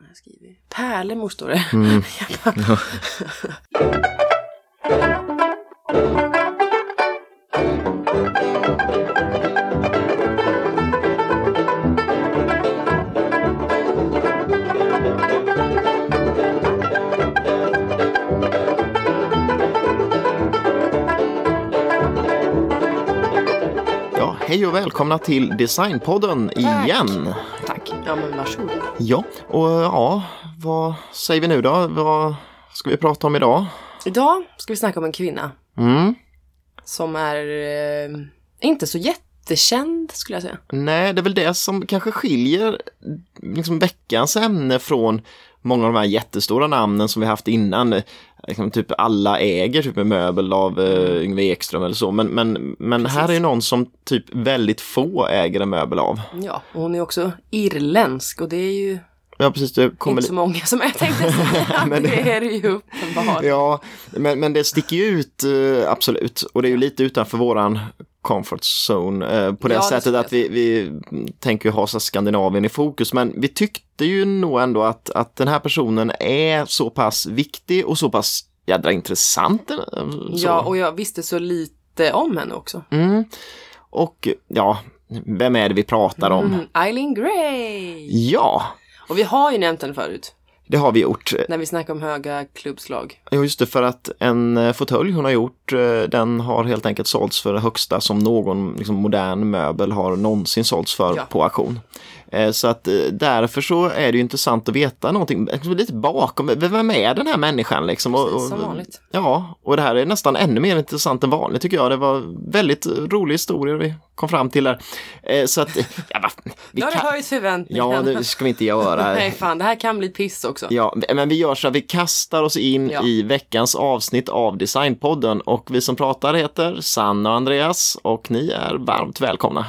har jag skrivit? Pärlemor står det. Mm. Bara, hej och välkomna till Designpodden igen. Tack. Ja men varsågod. Ja, och ja, vad säger vi nu då? Vad ska vi prata om idag? Idag ska vi snacka om en kvinna. Mm. Som är eh, inte så jättekänd skulle jag säga. Nej, det är väl det som kanske skiljer liksom veckans ämne från många av de här jättestora namnen som vi haft innan. Liksom, typ alla äger typ en möbel av uh, Yngve Ekström eller så. Men, men, men här är ju någon som typ väldigt få äger en möbel av. Ja, och hon är också irländsk och det är ju Ja, precis. Det kommer inte så många som jag tänkte säga. Men- det är det ju uppenbart. Ja, men, men det sticker ju ut eh, absolut. Och det är ju lite utanför våran comfort zone eh, på det Ja, det sättet skulle att vi, vi tänker ha så Skandinavien i fokus. Men vi tyckte ju nog ändå att, att den här personen är så pass viktig och så pass jädra intressant. eh, Så. Ja, och jag visste så lite om henne också. Mm. Och ja, vem är det vi pratar om? Mm, Eileen Gray! Ja, Och vi har ju nämnt henne förut, det har vi gjort. när vi snackade om höga klubbslag. Ja, just det, för att en eh, fåtölj hon har gjort, eh, den har helt enkelt sålts för det högsta som någon liksom, modern möbel har någonsin sålts för Ja. på auktion. Eh, Så att eh, därför så är det ju intressant att veta någonting lite bakom, vem är den här människan liksom? Och- Precis, som och- vanligt. Ja, och det här är nästan ännu mer intressant än vanligt tycker jag. Det var väldigt rolig historia vi kom fram till där. Eh, Så att, ja, va, vi Nu har kan... höjt förväntningarna. Ja, det ska vi inte göra. Nej, fan, det här kan bli piss också. Ja, men vi gör så att vi kastar oss in Ja. i veckans avsnitt av Designpodden och vi som pratar heter Sanna och Andreas och ni är varmt välkomna.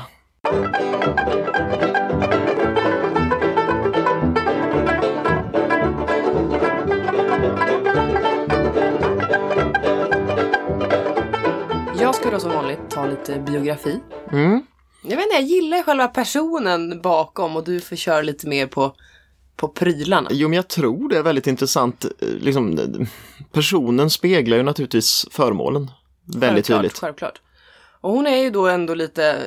Ska då som vanligt ta lite biografi. Mm. Jag vet inte, jag gillar själva personen bakom och du får köra lite mer på, på prylarna. Jo, men jag tror det är väldigt intressant. Liksom, personen speglar ju naturligtvis föremålen väldigt självklart, tydligt. Självklart. Och hon är ju då ändå lite eh,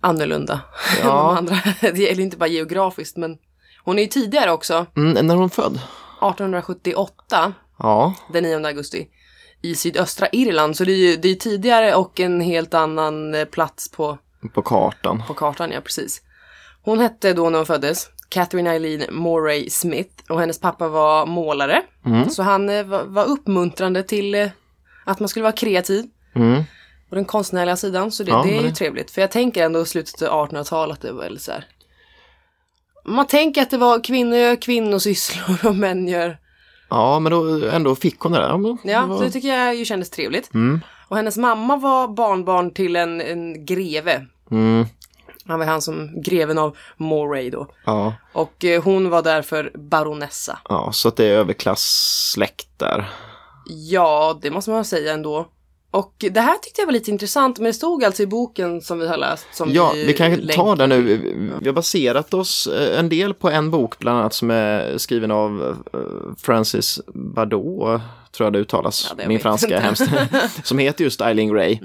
annorlunda än Ja. de andra. Det gäller inte bara geografiskt men hon är ju tidigare också, Mm, när är hon född? 1878, Ja, den 9 augusti, i sydöstra Irland. Så det är ju det är tidigare och en helt annan eh, plats på, på kartan. på kartan, ja precis. Hon hette då när hon föddes Catherine Eileen Moray Smith och hennes pappa var målare. Mm. Så han eh, var, uppmuntrande till eh, att man skulle vara kreativ. Mm. Och den konstnärliga sidan, så det, Ja, det är ju det- trevligt. För jag tänker ändå slutet av 1800-talet, det var väldigt så här. Man tänker att det var kvinnor gör kvinnosysslor och män gör... Ja, men då ändå fick hon det där. Ja, men Ja, det var- så det tycker jag ju kändes trevligt. Mm. Och hennes mamma var barnbarn till en, en greve. Mm. Han var han som greven av Moray då. Ja. Och eh, hon var därför baronessa. ja, så att det är överklassläkt där. Ja, det måste man säga ändå. Och det här tyckte jag var lite intressant, men det stod alltså i boken som vi har läst. Som Ja, vi kan ta länkar den nu. Vi har baserat oss eh, en del på en bok bland annat som är skriven av eh, Francis Bardot, tror jag det uttalas. Ja, det Min franska är. Mm. hemskt. som heter just Eileen Gray.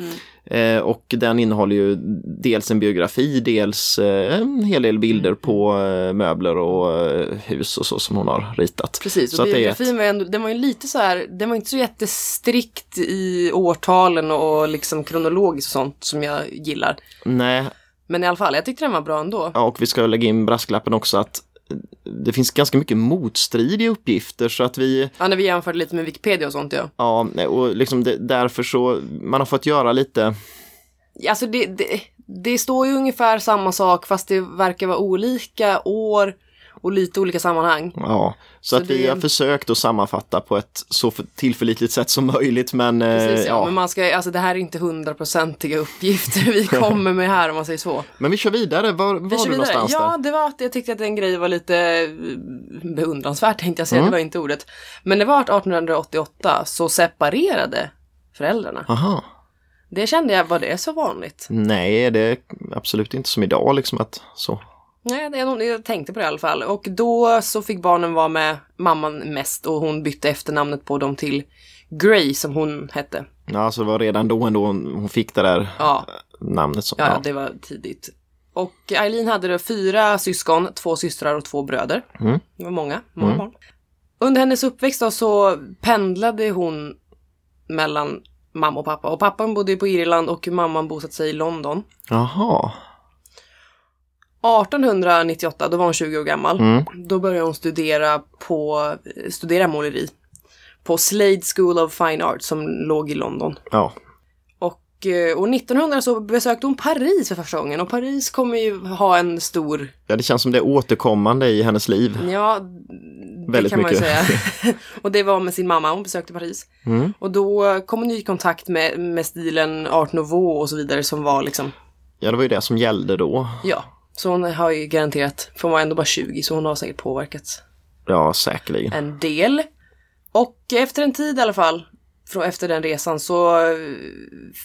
Eh, och den innehåller ju dels en biografi, dels eh, en hel del bilder Mm. på eh, möbler och eh, hus och så som hon har ritat. Precis, Så och är ett- biografin var ju ändå, den var ju lite så här, den var inte så jättestrikt i årtalen och liksom kronologiskt och sånt som jag gillar. Nej, Men i alla fall, jag tyckte den var bra ändå. Ja, och vi ska lägga in brasklappen också att det finns ganska mycket motstridiga uppgifter så att vi, Ja, när vi jämförde lite med Wikipedia och sånt ja. ja, och liksom det, därför så, man har fått göra lite, Alltså det, det, det står ju ungefär samma sak fast det verkar vara olika år och lite olika sammanhang. ja, så, Så att vi det- har försökt att sammanfatta på ett så för- tillförlitligt sätt som möjligt, men eh, Precis, ja. ja. Men man ska, alltså det här är inte hundraprocentiga uppgifter vi kommer med här om man säger så. Men vi kör vidare, var, var Vi kör du vidare. någonstans Ja, där? det var att jag tyckte att en grej var lite eh, beundransvärt tänkte jag säga, Mm. det var inte ordet. Men det var att 1888 så separerade föräldrarna. Aha. Det kände jag, var det så vanligt? Nej, det är absolut inte som idag liksom att så. Nej, det är nog- jag tänkte på det i alla fall. Och då så fick barnen vara med mamman mest och hon bytte efternamnet på dem till Gray som hon hette. Ja, så det var redan då ändå hon hon fick det där Ja, namnet. Som, ja, ja. det var tidigt. Och Eileen hade då fyra syskon, två systrar och två bröder. Mm. Det var många, många barn. Under hennes uppväxt då så pendlade hon mellan mamma och pappa. Och pappan bodde på Irland och mamman bosatte sig i London. Jaha. 1898, då var hon 20 år gammal. Mm. Då började hon studera på, studera måleri. På Slade School of Fine Arts som låg i London. Ja. Och eh, år 1900 så besökte hon Paris för första gången och Paris kommer ju ha en stor, ja, det känns som det är återkommande i hennes liv. ja, det Väldigt kan man ju mycket. säga. och det var med sin mamma, hon besökte Paris. Mm. Och då kom hon i kontakt med, med stilen art nouveau och så vidare som var liksom, Ja, det var ju det som gällde då. ja. Så hon har ju garanterat, för hon var ändå bara 20 så hon har säkert påverkats. Ja, säkerligen. en del. Och efter en tid i alla fall, från, efter den resan, så eh,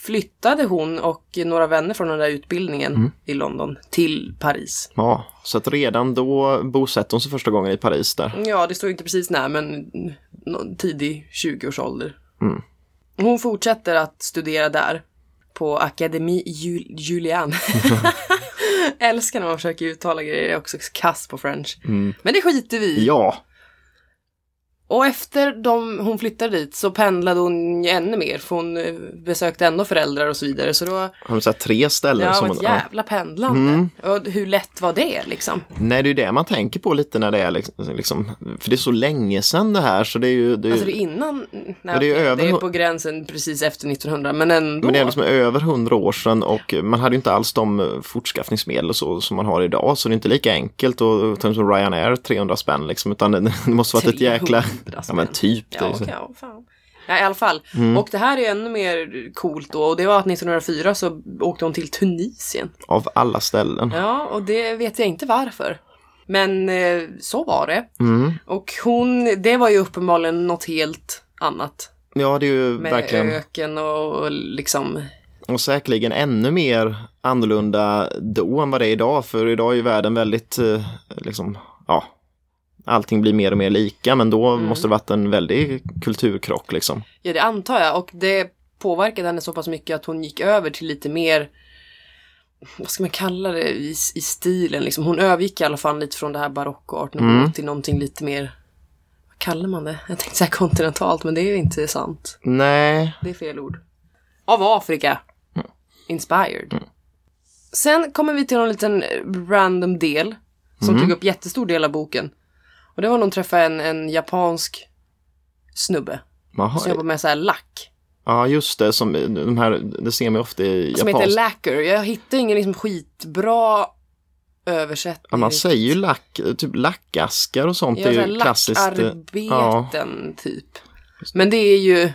flyttade hon och några vänner från den där utbildningen i London till Paris. Ja, så att redan då bosatte hon sig första gången i Paris där. Ja, det står inte precis när, men tidig 20-årsålder. Mm. Hon fortsätter att studera där på Académie Ju- Julian. Älskar när man försöker uttala grejer, jag är också kass på french. Men det skiter vi i. Ja, Och efter de, hon flyttade dit så pendlade hon ännu mer för hon eh, besökte ändå föräldrar och så vidare. Så då har du sett tre ställen det som hon... ett Ja. jävla pendlande. Och hur lätt var det liksom? Nej, det är ju det man tänker på lite när det är liksom, liksom för det är så länge sedan det här så det är ju... Det är, Alltså det är innan, nej, det är över- det är på gränsen precis efter 1900 men ändå. men det är liksom över hundra år sedan och man hade ju inte alls de eh, fortskaffningsmedel och så som man har idag så det är inte lika enkelt och som Ryanair 300 spänn liksom utan det, det måste varit ett jäkla... 300 Ja men typ. Det Ja, okej, ja, fan. Ja, i alla fall. Mm. Och det här är ännu mer coolt då och det var att 1904 så åkte hon till Tunisien. Av alla ställen. Ja, och det vet jag inte varför. Men eh, så var det. Mm. Och hon, det var ju uppenbarligen något helt annat. Ja, det är ju Med verkligen... öken och liksom, Och säkerligen ännu mer annorlunda då än vad det är idag. För idag är ju världen väldigt, eh, liksom, ja, allting blir mer och mer lika. Men då Mm. måste det varit en väldig kulturkrock liksom. ja det antar jag. Och det påverkade henne så pass mycket att hon gick över till lite mer, vad ska man kalla det, i, i stilen liksom. Hon övergick i alla fall lite från det här barock och art nouveau Mm. till någonting lite mer, vad kallar man det? Jag tänkte säga kontinentalt men det är ju inte sant. Nej, Det är fel ord. Av Afrika. Inspired. Sen kommer vi till en liten random del som tog upp jättestor del av boken. Och det var när hon träffade en, en japansk snubbe Jaha, som jobbar med så här lack. ja just det, som de här, det ser man ofta i Som heter japanskt. lacquer. Jag hittar ingen liksom skitbra översättning. Ja, man säger ju lack, typ lackaskar och sånt. Ja, det är ju klassiskt. eh, lackarbeten typ. Men det är ju,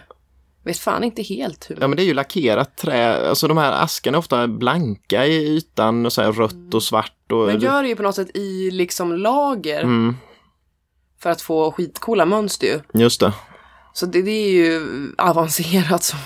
vet fan inte helt hur. Ja men det är ju lackerat trä, alltså de här askarna är ofta blanka i ytan och så här rött och svart. Och, Man gör det ju på något sätt i liksom lager. mm, För att få skitcoola mönster ju. just det. Så det, det är ju avancerat som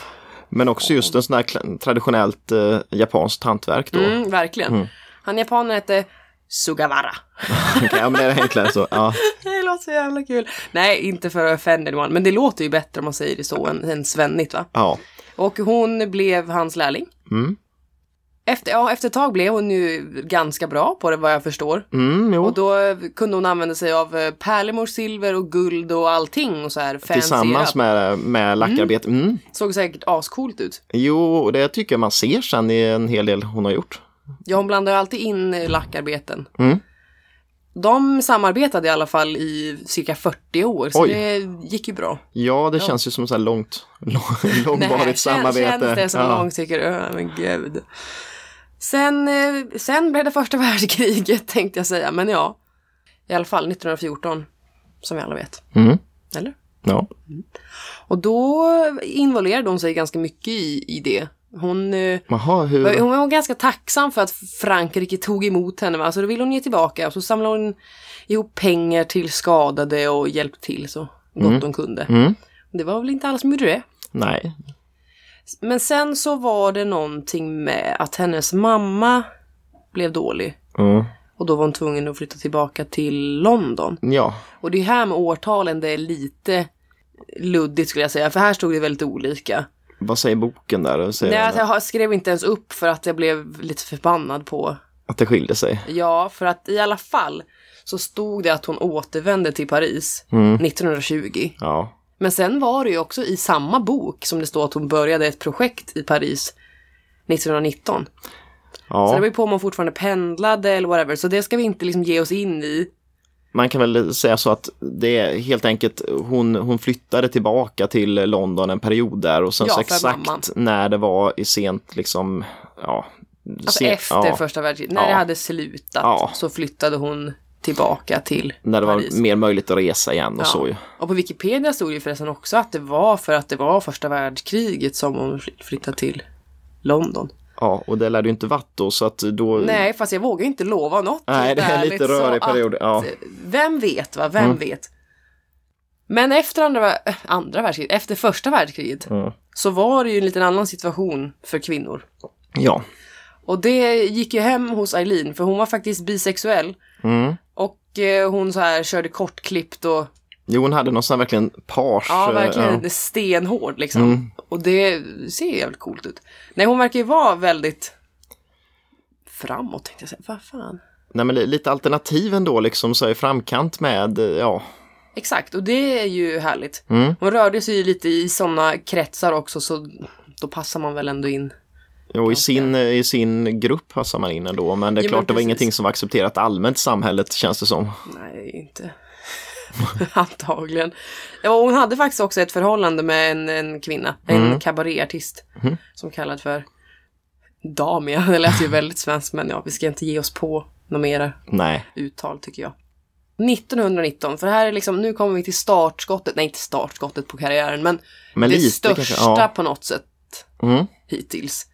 Men också just en sån här traditionellt eh, japanskt hantverk då. Mm, verkligen. Mm. Han japanen hette Sugawara. Ja men det är enklare så. Ja. det låter så jävla kul. Nej, inte för att offend anyone, men det låter ju bättre om man säger det så än, än svennigt va. ja. Och hon blev hans lärling. Mm. Efter, ja, efter ett tag blev hon ju ganska bra på det vad jag förstår. Mm. Och då eh, kunde hon använda sig av eh, pärlemor, silver och guld och allting och så här Tillsammans med, med lackarbete. Mm. Såg säkert ascoolt ut. Jo, och det tycker jag man ser sen i en hel del hon har gjort. Ja, hon blandar ju alltid in eh, lackarbeten. Mm. De samarbetade i alla fall i cirka 40 år, så Oj. det gick ju bra. Ja, det känns ju som så här långt, lång, Nej, långvarigt känns- samarbete. Känns det som ja. långt tycker öh, men gud. Sen, eh, sen blev det första världskriget tänkte jag säga, men ja. I alla fall 1914, som vi alla vet. Mm. Eller? Ja. Och då involverade hon sig ganska mycket i, i det. Hon, eh, Jaha, hur? hon var ganska tacksam för att Frankrike tog emot henne. Va? Så då ville hon ge tillbaka och så samlade hon ihop pengar till skadade och hjälpte till så gott hon kunde. Mm. Det var väl inte alla som gjorde det. Nej. Men sen så var det någonting med att hennes mamma blev dålig. Mm. Och då var hon tvungen att flytta tillbaka till London. Ja, Och det är här med årtalen det är lite luddigt skulle jag säga. För här stod det väldigt olika. vad säger boken där? Säger Nej, alltså, jag skrev inte ens upp för att jag blev lite förbannad på. Att det skiljer sig? Ja, för att i alla fall så stod det att hon återvände till Paris Mm. 1920. Ja. Men sen var det ju också i samma bok som det står att hon började ett projekt i Paris 1919. Så det Ja, var ju på om hon fortfarande pendlade eller whatever. Så det ska vi inte liksom ge oss in i. man kan väl säga så att det är helt enkelt, hon, hon flyttade tillbaka till London en period där och sen Ja, så exakt mamman. när det var i sent liksom, ja. Alltså sen- efter ja, första världskriget, när Ja. det hade slutat, Ja. så flyttade hon tillbaka till När det Paris. var mer möjligt att resa igen och Ja. så ju. Och på Wikipedia stod det förresten också att det var för att det var första världskriget som hon fly- flyttade till London. Ja, och det lär ju inte varit då så att då... Nej, fast jag vågar inte lova något. Nej, det är lite rörig period. Ja. Vem vet, va? Vem Mm. vet? Men efter andra, äh, andra världskriget, efter första världskriget, Mm. så var det ju en liten annan situation för kvinnor. Ja. Och det gick ju hem hos Eileen, för hon var faktiskt bisexuell. Mm. Och eh, hon så här körde kortklippt och Jo, hon hade någon sån här verkligen page. Ja, eh, verkligen ja. stenhård liksom. Mm. Och det ser jävligt coolt ut. Nej, hon verkar ju vara väldigt framåt tänkte jag säga. Vad fan? Nej, men li- lite alternativ ändå liksom så i framkant med, eh, ja. Exakt, och det är ju härligt. Mm. Hon rörde sig ju lite i sådana kretsar också, så då passar man väl ändå in. Jo, i sin, eh, i sin grupp passar man in ändå, men det är Ja, klart det var ingenting som var accepterat allmänt i samhället känns det som. Nej, inte. Antagligen. Ja, hon hade faktiskt också ett förhållande med en, en kvinna, en Mm. kabaréartist. Som kallad för Damia. Det lät ju väldigt svenskt, men ja, vi ska inte ge oss på något mera Nej. uttal tycker jag. 1919, för här är liksom, nu kommer vi till startskottet, nej inte startskottet på karriären, men, Men det lite största kanske, ja. på något sätt Mm. hittills.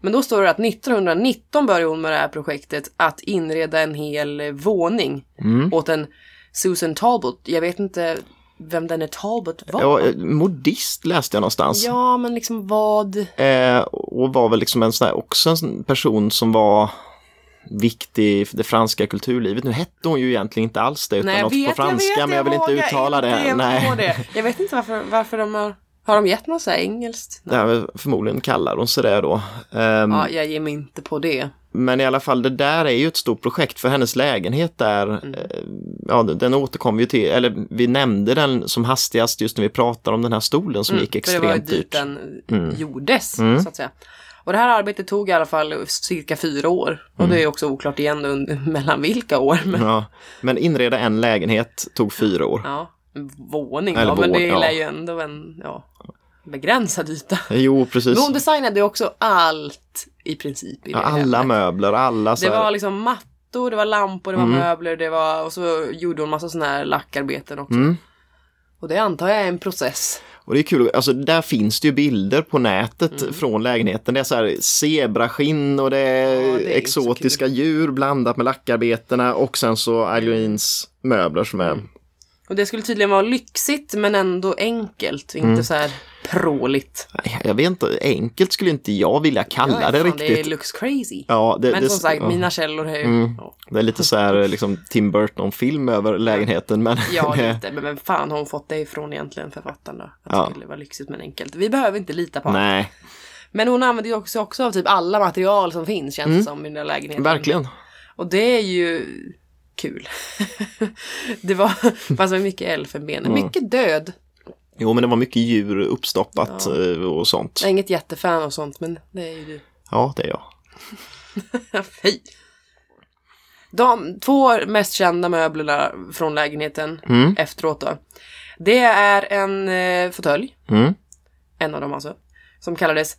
Men då står det att 1919 började hon med det här projektet att inreda en hel våning Mm. åt en Susan Talbot. Jag vet inte vem den är Talbot var. Ja, eh, modist läste jag någonstans. Ja, men liksom vad? Eh, och var väl liksom en sån här, också en person som var viktig för det franska kulturlivet. Nu hette hon ju egentligen inte alls det utan Nej, något vet, på franska jag vet, men jag vill inte uttala det. inte Nej. det. Jag vet inte varför, varför de har, har de gett något så här engelskt? Det här, förmodligen kallar hon sig det då. Ehm, Ja, jag ger mig inte på det. Men i alla fall det där är ju ett stort projekt för hennes lägenhet där, Mm. eh, ja den återkommer ju till, eller vi nämnde den som hastigast just när vi pratade om den här stolen som gick Mm, För det var extremt dit dyrt. den gjordes, Mm. så att säga. Och det här arbetet tog i alla fall cirka fyra år. Och Mm. det är också oklart igen under, mellan vilka år. Men, Ja, men inreda en lägenhet tog fyra år. ja, våning Eller då, men det ja. lär ju ändå en ja, begränsad yta. Jo, precis. Men hon designade ju också allt i princip i Ja, alla hemmet. möbler, alla så Det här, Mm. var liksom mattor, det var lampor, det var möbler, det var, och så gjorde hon massa sådana här lackarbeten också. Mm. Och det antar jag är en process. Och det är kul, alltså där finns det ju bilder på nätet Mm. från lägenheten. Det är så här zebraskinn och det är, Ja, det är exotiska djur blandat med lackarbetena och sen så Eileens möbler som är Och det skulle tydligen vara lyxigt men ändå enkelt, Mm. inte så här pråligt. Jag vet inte, enkelt skulle inte jag vilja kalla Ja, det riktigt. Det looks crazy. Ja, det, men det, som sagt, ja. mina källor är ju... Mm. Ja, det är lite så här liksom Tim Burton-film över lägenheten. Men ja lite. Men vem fan har hon fått det ifrån egentligen, författaren då? Att Ja. det skulle vara lyxigt men enkelt. Vi behöver inte lita på allt. nej, Men hon använder ju också, också av typ alla material som finns, känns det som, i den där lägenheten. Mm. verkligen. Och det är ju kul. det var, var mycket elfenben. Mm. Mycket död. Jo, men det var mycket djur uppstoppat Ja. eh, och sånt. Jag är inget jättefan av sånt, men det är ju du. Ja, det är jag. Fy. De två mest kända möblerna från lägenheten Mm. efteråt då. Det är en eh, fåtölj, Mm. en av dem alltså, som kallades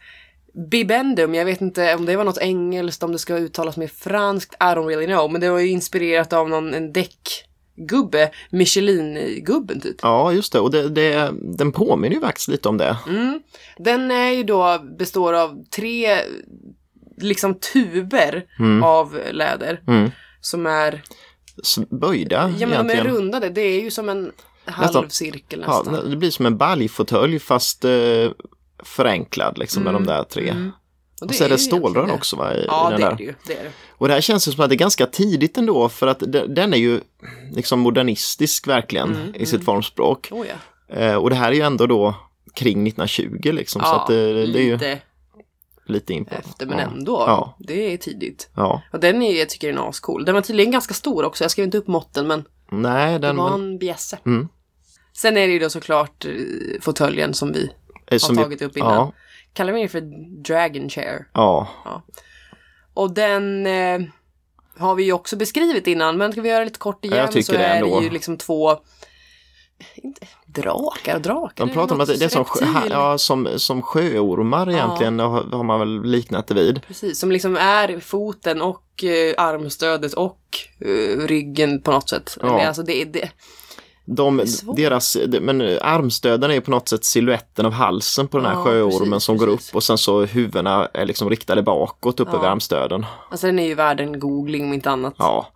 Bibendum. Jag vet inte om det var något engelskt, om det ska uttalas mer franskt, I don't really know. Men det var ju inspirerat av någon en däckgubbe, Michelin-gubben typ. Ja, just det. Och det, det, den påminner ju faktiskt lite om det. Mm. Den är ju då, består av tre liksom tuber av läder. Mm. Som är, böjda ja men de är egentligen. rundade, det är ju som en halvcirkel Ja, nästan. det blir som en baljfåtölj fast eh, förenklad liksom med de där tre. Mm. Och Och så är det stålrör det. också va? I, Ja, i den det där. är det ju. Det är det. Och det här känns ju som att det är ganska tidigt ändå för att de- den är ju liksom modernistisk verkligen Mm, i sitt formspråk. Oh, ja. Eh, och det här är ju ändå då kring 1920 liksom. så ja, att det, det är ju lite lite in på. efter, men ja. ändå. Ja. Det är tidigt. Ja. Och den är, jag tycker den är ascool. Den var tydligen ganska stor också. Jag skrev inte upp måtten, men Nej, det den var en bjässe. Mm. Sen är det ju då såklart eh, fåtöljen som vi har ju- tagit upp innan. Ja, Kallar vi det för Dragon Chair. ja, Och den eh, har vi ju också beskrivit innan, men ska vi göra lite kort igen så det är det ju liksom två inte, drakar och drakar. de pratar om att det är som, ja, som, som sjöormar egentligen har, har man väl liknat det vid. Precis, som liksom är foten och eh, armstödet och eh, ryggen på något sätt. Ja. Eller, alltså det, det, De, deras, de- men armstöden är på något sätt siluetten av halsen på den här Ja, sjöormen precis, som går precis. upp och sen så huvudena är liksom riktade bakåt upp Ja. över armstöden. alltså den är ju värd en googling om inte annat. Ja.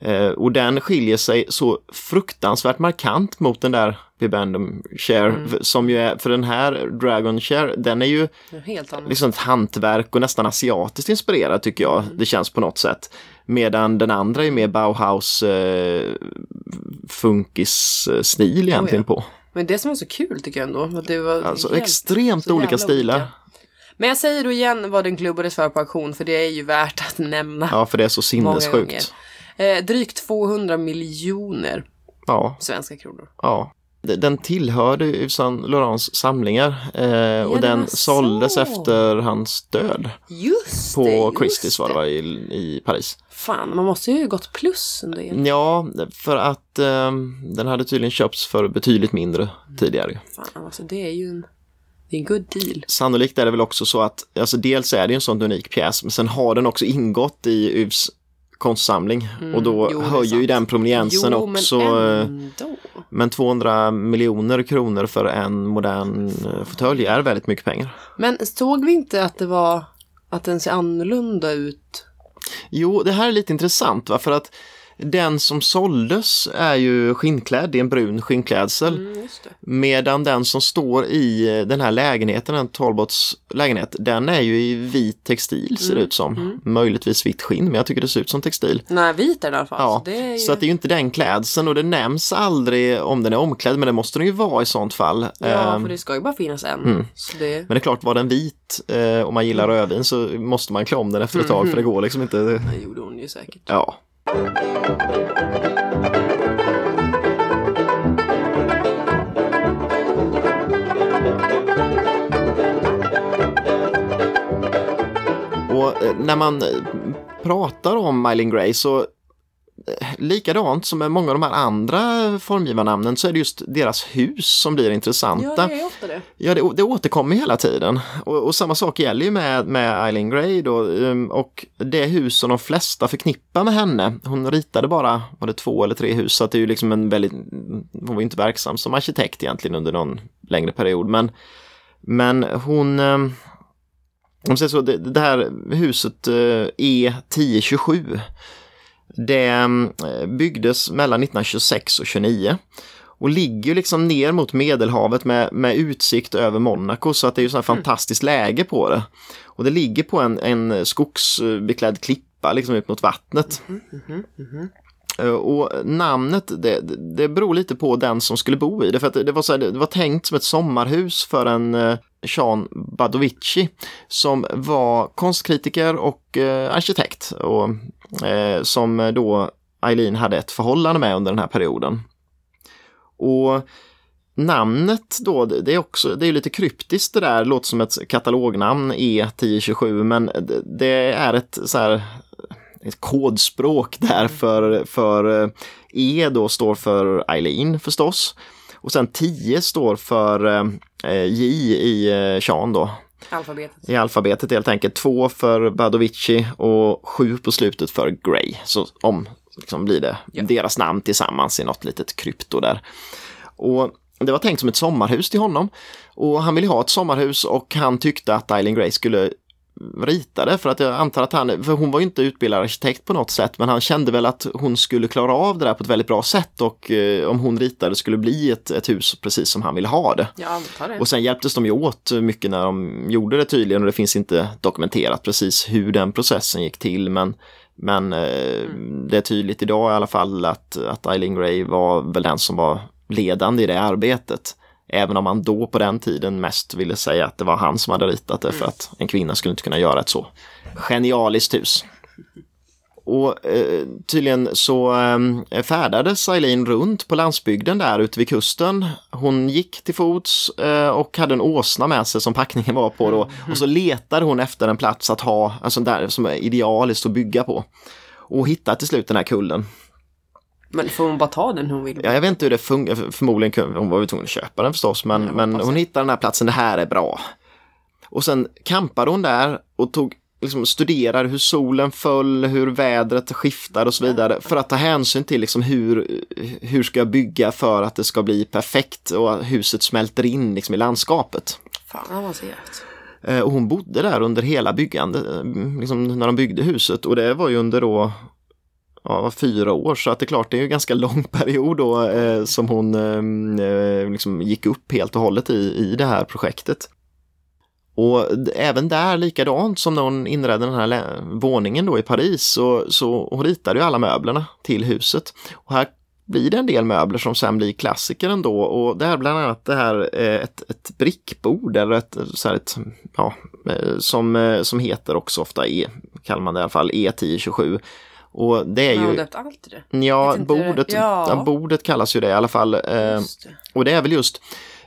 Eh, och den skiljer sig så fruktansvärt markant mot den där Bibendum Share Mm. som ju är, för den här Dragon Share, den är ju helt liksom ett hantverk och nästan asiatiskt inspirerad tycker jag. Mm. Det känns på något sätt. Medan den andra är mer Bauhaus eh, funkis-stil egentligen på. Men det som är så kul tycker jag ändå, att det var Alltså helt- extremt olika stilar. olika. Men jag säger då igen vad den klubbades för på auktion, för det är ju värt att nämna. Ja, för det är så sinnessjukt. Eh, drygt 200 miljoner Ja, svenska kronor. ja. Den tillhörde ju Saint Laurents samlingar eh, och det den var såldes så. efter hans död Just på det! Christie's var det det. va, i, i Paris. Fan, man måste ju gått plus en del. Ja, för att eh, den hade tydligen köpts för betydligt mindre tidigare. ju. Fan, alltså det är ju en, det är en good deal. Sannolikt är det väl också så att, alltså dels är det en sån unik pjäs, men sen har den också ingått i UVs konstsamling och då Mm, jo, höjer ju den prominensen jo, också. men. Men 200 miljoner kronor för en modern eh, fåtölj är väldigt mycket pengar. Men såg vi inte att det var, att den ser annorlunda ut? Jo, det här är lite intressant va, för att den som såldes är ju skinnklädd i en brun skinnklädsel. Mm. Medan den som står i eh, den här lägenheten, en Talbots lägenhet, den är ju i vit textil ser det ut som. Möjligtvis vitt skinn, men jag tycker det ser ut som textil. Nej, vit är det i alla fall. Ja, så ju... så att det är ju inte den klädseln och det nämns aldrig om den är omklädd, men det måste den ju vara i sånt fall. Ja, Ehm, för det ska ju bara finnas en. mm. Det... Men det är klart, var den vit eh, och man gillar rödvin så måste man klä om den efter ett tag för det går liksom inte. Det gjorde hon ju säkert. Ja. Och eh, när man eh, pratar om Mylene Gray så likadant som med många av de här andra formgivarnamnen så är det just deras hus som blir intressanta. Ja, det är ofta det. Ja, det, det återkommer hela tiden. Och, och samma sak gäller ju med, med Eileen Gray då, um, och det hus som de flesta förknippar med henne. Hon ritade bara, var det två eller tre hus, så att det är ju liksom en väldigt, hon var inte verksam som arkitekt egentligen under någon längre period, men, men hon, um, om säger så, det, det här huset uh, E1027, det um, byggdes mellan 1926 och 29 och ligger liksom ner mot Medelhavet med, med utsikt över Monaco så att det är ju sån här fantastiskt läge på det. Och det ligger på en, en skogsbeklädd klippa liksom ut mot vattnet. Eh, Eh, och namnet det, det beror lite på den som skulle bo i det. För att det, var så här, det var tänkt som ett sommarhus för en eh, Sean Jean Badovici som var konstkritiker och eh, arkitekt. Och, eh, som då Eileen hade ett förhållande med under den här perioden. Och namnet då, det det är också, det är lite kryptiskt det där, låter som ett katalognamn E1027 men det, det är ett så här ett kodspråk där för, för eh, E då står för Eileen förstås. Och sen 10 står för eh, J i eh, Sean då, Alfabetet. i alfabetet helt enkelt. Två för Badovici och sju på slutet för Gray. Så om liksom blir det Ja. deras namn tillsammans i något litet krypto där. Och det var tänkt som ett sommarhus till honom. Och han ville ha ett sommarhus och han tyckte att Eileen Gray skulle ritade för att jag antar att han, för hon var ju inte utbildad arkitekt på något sätt men han kände väl att hon skulle klara av det där på ett väldigt bra sätt och eh, om hon ritade skulle bli ett, ett hus precis som han ville ha det. Jag antar det. Och sen hjälptes de ju åt mycket när de gjorde det tydligen och det finns inte dokumenterat precis hur den processen gick till men men eh, det är tydligt idag i alla fall att, att Eileen Gray var väl den som var ledande i det arbetet. Även om man då på den tiden mest ville säga att det var han som hade ritat det för att en kvinna skulle inte kunna göra ett så genialiskt hus. Och eh, tydligen så eh, färdades Eileen runt på landsbygden där ute vid kusten. Hon gick till fots eh, och hade en åsna med sig som packningen var på då. Och så letade hon efter en plats att ha, alltså där som är idealiskt att bygga på. Och hittade till slut den här kullen. Men får hon bara ta den hon vill? Ja, jag vet inte hur det funkar, förmodligen hon var ju tvungen att köpa den förstås, men, men hon hittade den här platsen, det här är bra. Och sen kampade hon där och tog, liksom, studerade hur solen föll, hur vädret skiftade och så vidare för att ta hänsyn till liksom, hur, hur ska jag bygga för att det ska bli perfekt och huset smälter in liksom, i landskapet. Fan avancerat. Eh, Och hon bodde där under hela byggandet, eh, liksom när de byggde huset och det var ju under då ja, fyra år så att det är klart det är ju en ganska lång period då eh, som hon eh, eh, liksom gick upp helt och hållet i, i det här projektet. Och även där likadant som när hon inredde den här våningen då i Paris så, så hon ritade ju alla möblerna till huset. Och här blir det en del möbler som sen blir klassiker ändå och det är bland annat det här eh, ett, ett brickbord eller ett, så här ett ja, eh, som, som heter också ofta E, kallar man det i alla fall, E1027. Och det är Har ju, döpt allt till det? ja, bordet, Ja. ja. bordet kallas ju det i alla fall. Eh, det. och det är väl just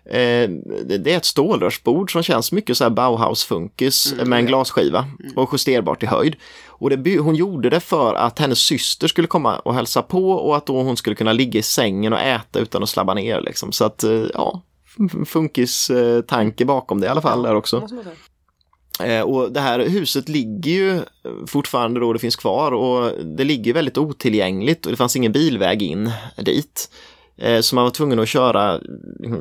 Eh, det är ett stålrörsbord som känns mycket så här Bauhaus-funkis Mm, med en glasskiva och justerbart i höjd. Och det, hon gjorde det för att hennes syster skulle komma och hälsa på och att då hon skulle kunna ligga i sängen och äta utan att slabba ner. Liksom. Så att, eh, ja, funkis-tanke bakom det i alla fall där också. Måste man säga. Eh, Eh, och det här huset ligger ju fortfarande då det finns kvar och det ligger väldigt otillgängligt och det fanns ingen bilväg in dit. Eh, så man var tvungen att köra,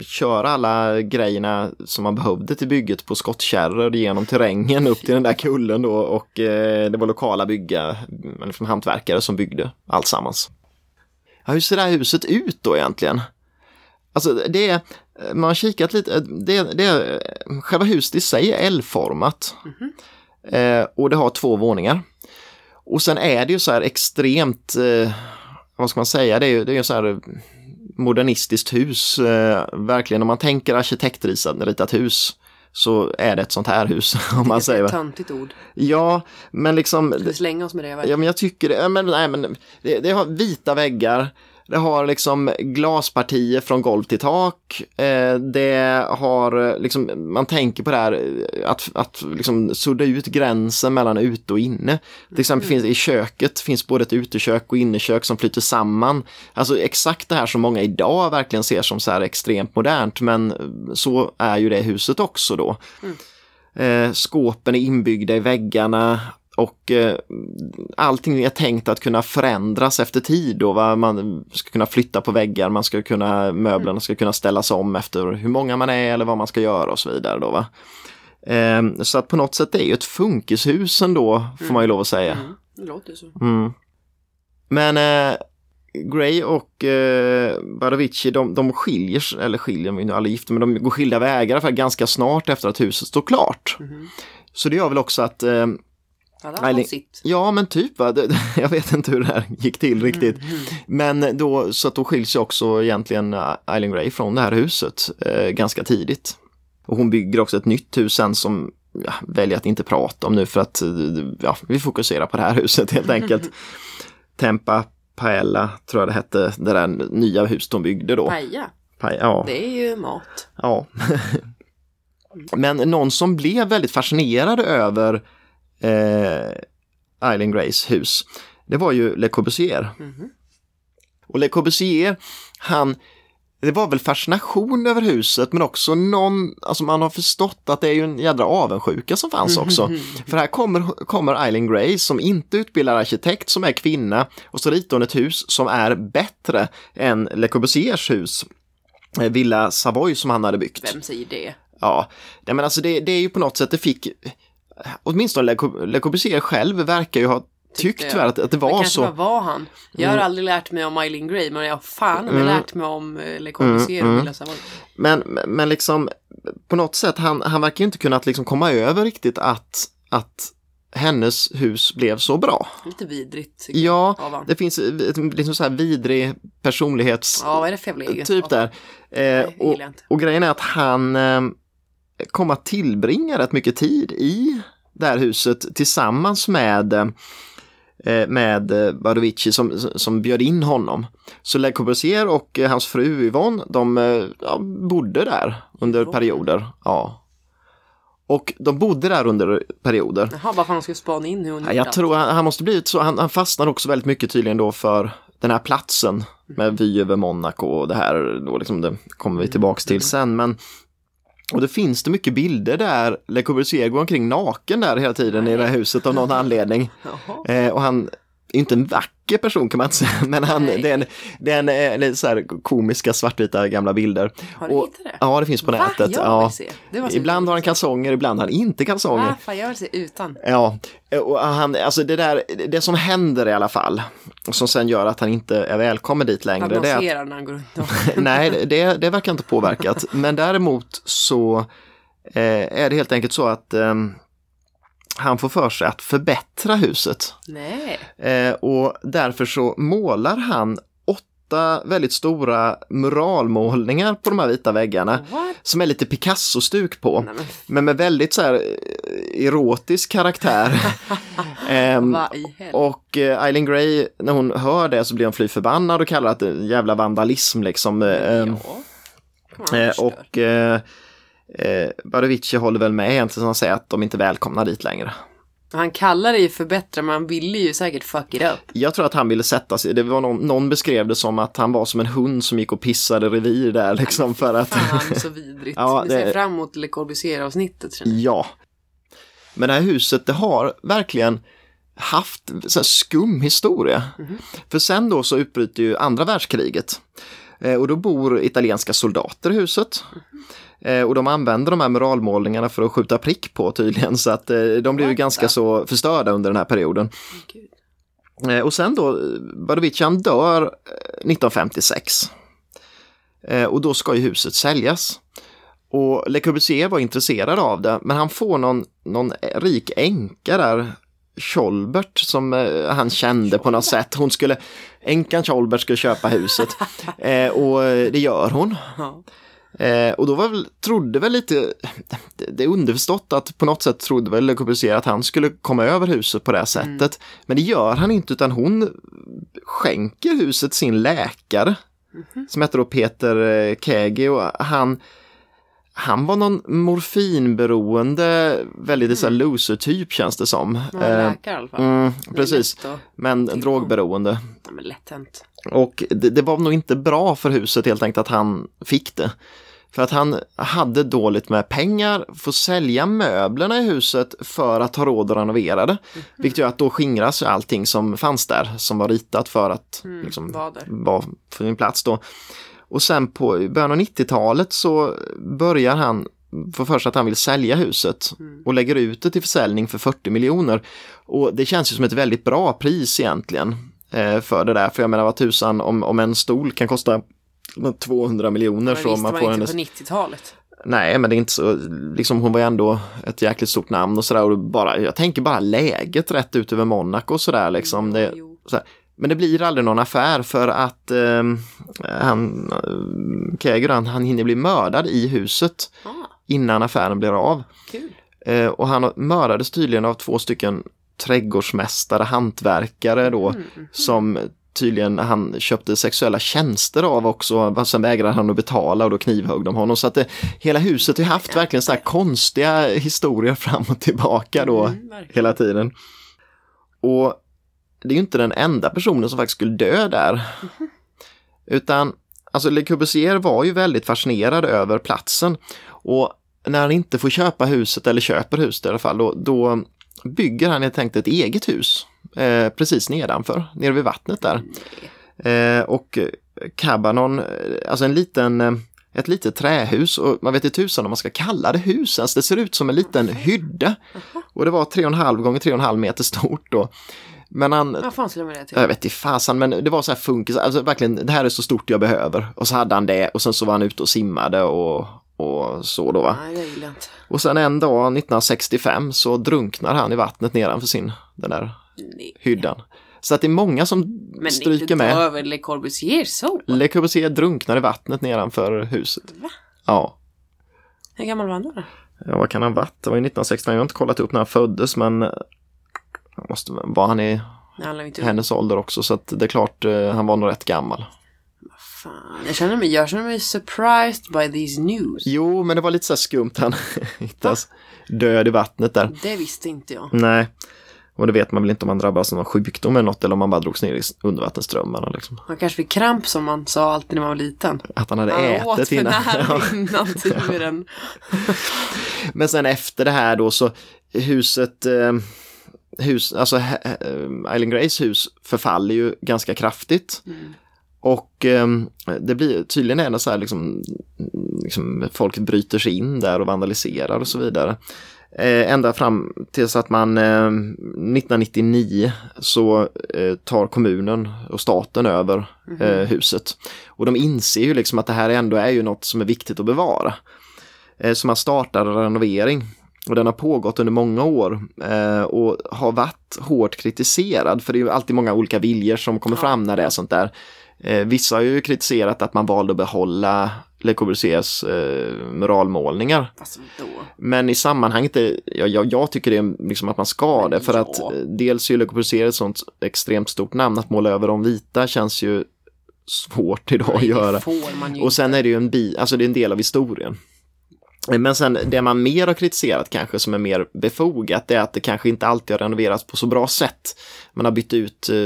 köra alla grejerna som man behövde till bygget på skottkärror genom terrängen upp till den där kullen då och eh, det var lokala bygga, liksom hantverkare som byggde alltsammans. Ja, hur ser det här huset ut då egentligen? Alltså det är, man har kikat lite, det, det är, själva huset i sig är L-format. Eh, och det har två våningar. Och sen är det ju så här extremt, eh, vad ska man säga, det är ju det är så här modernistiskt hus. Eh, verkligen om man tänker arkitektritat ritat hus så är det ett sånt här hus om man Det är säger. ett töntigt ord. Ja, men liksom Ska vi slänga oss med det? Ja, verkligen? men jag tycker det. Ja, Men, nej, men det, det har vita väggar. Det har liksom glaspartier från golv till tak. Eh, det har eh, liksom, man tänker på det här eh, att, att liksom sudda ut gränsen mellan ute och inne. Till exempel finns i köket finns både ett utekök och innekök som flyter samman. Alltså exakt det här som många idag verkligen ser som så här extremt modernt men så är ju det huset också då. Eh, skåpen är inbyggda i väggarna och eh, allting är tänkt att kunna förändras efter tid då, va? man ska kunna flytta på väggar, man ska kunna, möblerna ska kunna ställas om efter hur många man är eller vad man ska göra och så vidare då va. Eh, så att på något sätt det är ju ett funkishus ändå, får man ju lov att säga. Mm, det låter så. Mm. Men eh, Gray och eh, Barovici, de, de skiljer, sig- eller skiljer, de är gifta, men de går skilda vägar för ganska snart efter att huset står klart. Mhm. Så det gör väl också att Alla har Eileen- sitt. Ja, men typ va. Det, jag vet inte hur det här gick till riktigt. Mhm. Men då, så att då skiljs också egentligen eh, Eileen Gray från det här huset eh, ganska tidigt. Och hon bygger också ett nytt hus sen som ja, väljer att inte prata om nu för att eh, ja, vi fokuserar på det här huset helt enkelt. Tempa Paella tror jag det hette, det där nya huset hon byggde då. Paja, Pa- ja. det är ju mat. Ja. Men någon som blev väldigt fascinerad över eh, Eileen Grays hus, det var ju Le Corbusier. Mhm. Och Le Corbusier, han, det var väl fascination över huset men också någon, alltså man har förstått att det är ju en jädra avundsjuka som fanns också. För här kommer, kommer Eileen Gray som inte utbildar arkitekt, som är kvinna och så ritar hon ett hus som är bättre än Le Corbusiers hus. Eh, Villa Savoy som han hade byggt. Vem säger det? Ja, men alltså det, det är ju på något sätt, det fick åtminstone Le Corb- Le Corbusier själv verkar ju ha tyckt jag. tyvärr att, att det Det var så. bara var han. Jag har aldrig lärt mig om Eileen Gray, men jag har fan mm. lärt mig om eh, Le Corbusier och Villa Savoy. Men, men liksom på något sätt, han, han verkar ju inte kunnat liksom komma över riktigt att, att hennes hus blev så bra. Lite vidrigt. jag, Ja, han. det finns ett liksom så här vidrig personlighets... Ja, vad är det för typ där. Eh, det och, jag och grejen är att han eh, kom att tillbringa rätt mycket tid i det här huset tillsammans med eh, med eh, Badovici som, som bjöd in honom. Så Le Corbusier och eh, hans fru Yvonne, de ja, bodde där under perioder. Ja. Och de bodde där under perioder. Jaha, bara för att han skulle spana in hur hon Ja, jag allt. tror han, han måste blivit så, han, han fastnade också väldigt mycket tydligen då för den här platsen med vy över Monaco och det här då liksom det kommer vi tillbaks till sen men och det finns det mycket bilder där Le Corbusier går omkring naken där hela tiden i det här huset av någon anledning. Eh, och han inte en vacker person kan man inte säga, men han, Nej. det är en, det är en, eh, så här komiska svartvita gamla bilder. Har du Och- hittat det? Ja, det finns på Va? nätet. Ja. Ibland har han kalsonger, ibland har han inte kalsonger. Va? Fan, jag vill se utan. Ja, och han, alltså det där, det som händer i alla fall, som sen gör att han inte är välkommen dit längre, man det är när han går runt. nej, det, det verkar inte påverkat. Men däremot så eh, är det helt enkelt så att eh, han får för sig att förbättra huset. Nej. Eh, och därför så målar han åtta väldigt stora muralmålningar på de här vita väggarna What? som är lite Picasso-stuk på. Nej, men Men med väldigt så här eh, erotisk karaktär. Ehm, helvete? och eh, Eileen Gray, när hon hör det så blir hon fly förbannad och kallar det jävla vandalism liksom. Eh, Ja. Man eh, och eh, Badovici håller väl med egentligen som säger att de inte är välkomna dit längre. Han kallar det ju förbättra, men han ville ju säkert fuck it up. Jag tror att han ville sätta sig, det var någon, någon beskrev det som att han var som en hund som gick och pissade revir där liksom för att Fan så vidrigt. Ja, Vi det- ser fram emot Le Corbusier-avsnittet. känner jag. Ja. Men det här huset, det har verkligen haft så skum historia. För sen då så utbryter ju andra världskriget. Eh, och då bor italienska soldater i huset. Eh, och de använder de här muralmålningarna för att skjuta prick på tydligen. Så att eh, de blir ju ganska så förstörda under den här perioden. Eh, och sen då, eh, Badovici han dör eh, 1956. Eh, och då ska ju huset säljas. Och Le Corbusier var intresserad av det, men han får någon, någon rik änka där, Scholbert, som eh, han kände på något sätt. Hon skulle, änkan Scholbert skulle köpa huset. eh, och eh, det gör hon. Ja. Eh, och då var väl, trodde väl lite, det, det är underförstått att på något sätt trodde väl Le Corbusier att han skulle komma över huset på det här sättet. Men det gör han inte utan hon skänker huset sin läkare. Som heter då Peter eh, Kägi och han han var någon morfinberoende, väldigt så här loser-typ känns det som. Han Eh, läkare i alla fall. mm, precis, men drogberoende. Ja, men lätt hänt. Och det, det var nog inte bra för huset helt enkelt att han fick det. För att han hade dåligt med pengar, får sälja möblerna i huset för att ha råd att renovera det. Vilket gör att då skingras allting som fanns där, som var ritat för att liksom, var där. vara för sin plats då. Och sen på början av 90-talet så börjar han få för sig att han vill sälja huset och lägger ut det till försäljning för 40 miljoner. Och det känns ju som ett väldigt bra pris egentligen för det där. För jag menar vad tusan om, om en stol kan kosta 200 miljoner så visste man får inte hennes... på 90-talet. Nej, men det är inte så, liksom hon var ju ändå ett jäkligt stort namn och sådär och bara, jag tänker bara läget rätt ut över Monaco och sådär liksom. Det, Jo. så här. Men det blir aldrig någon affär för att eh, han, eh, Käger, han, han hinner bli mördad i huset Ah, innan affären blir av. kul. Eh, och han mördades tydligen av två stycken trädgårdsmästare, hantverkare då, som tydligen han köpte sexuella tjänster av också, sen vägrade han att betala och då knivhögg de honom. Så att det, hela huset har haft verkligen så här konstiga historier fram och tillbaka då Mm, hela tiden. Och det är ju inte den enda personen som faktiskt skulle dö där. Utan, alltså Le Corbusier var ju väldigt fascinerad över platsen. Och när han inte får köpa huset, eller köper huset i alla fall, då, då bygger han helt enkelt ett eget hus. Eh, precis nedanför, nere vid vattnet där. Eh, och Cabanon, eh, alltså en liten, eh, ett litet trähus och man vet inte tusan om man ska kalla det hus ens. Det ser ut som en liten hydda. Och det var 3,5 gånger 3,5 meter stort då. Men han, Vad fan skulle med det till? jag vet inte fasen, men det var så här funkis, alltså verkligen, det här är så stort jag behöver. Och så hade han det och sen så var han ute och simmade och, och så då va. Nej, jag inte. Och sen en dag 1965 så drunknar han i vattnet nedanför sin, den där Nej. hyddan. Så att det är många som Men stryker inte med. ta över Le Corbusier så. Le Corbusier drunknar i vattnet nedanför huset. Va? Ja. Hur gammal var han då? ja, vad kan han ha varit? Det var ju 1965, jag har inte kollat upp när han föddes men han måste, var han i Nej, han inte hennes ålder också så att det är klart eh, han var nog rätt gammal. Fan, jag känner mig, jag känner mig surprised by these news. Jo, men det var lite så här skumt han hittas död i vattnet där. Det visste inte jag. Nej, och det vet man väl inte om man drabbas av någon sjukdom eller något eller om man bara drogs ner i undervattensströmmarna. Liksom. Han kanske fick kramp som man sa alltid när man var liten. Att han hade Han åt ätit för innan. nära innan turen. Men sen efter det här då så huset, eh, hus, alltså eh, Island Grays hus förfaller ju ganska kraftigt. Och eh, det blir tydligen är det så här liksom, liksom folk bryter sig in där och vandaliserar och så vidare. Eh, ända fram tills att man eh, 1999 så eh, tar kommunen och staten över eh, huset. Och de inser ju liksom att det här ändå är ju något som är viktigt att bevara. Eh, så man startar en renovering. Och den har pågått under många år eh, och har varit hårt kritiserad för det är ju alltid många olika viljor som kommer fram när det är sånt där. Eh, vissa har ju kritiserat att man valde att behålla Le Corbusiers eh, muralmålningar. Men i sammanhanget, är, jag, jag, jag tycker det är liksom att man ska det för ja. att eh, dels är Le Corbusier ett sånt extremt stort namn, att måla över de vita känns ju svårt idag att Nej, göra. man ju Och sen är det ju en, bi, alltså det är en del av historien. Men sen det man mer har kritiserat kanske som är mer befogat är att det kanske inte alltid har renoverats på så bra sätt. Man har bytt ut eh,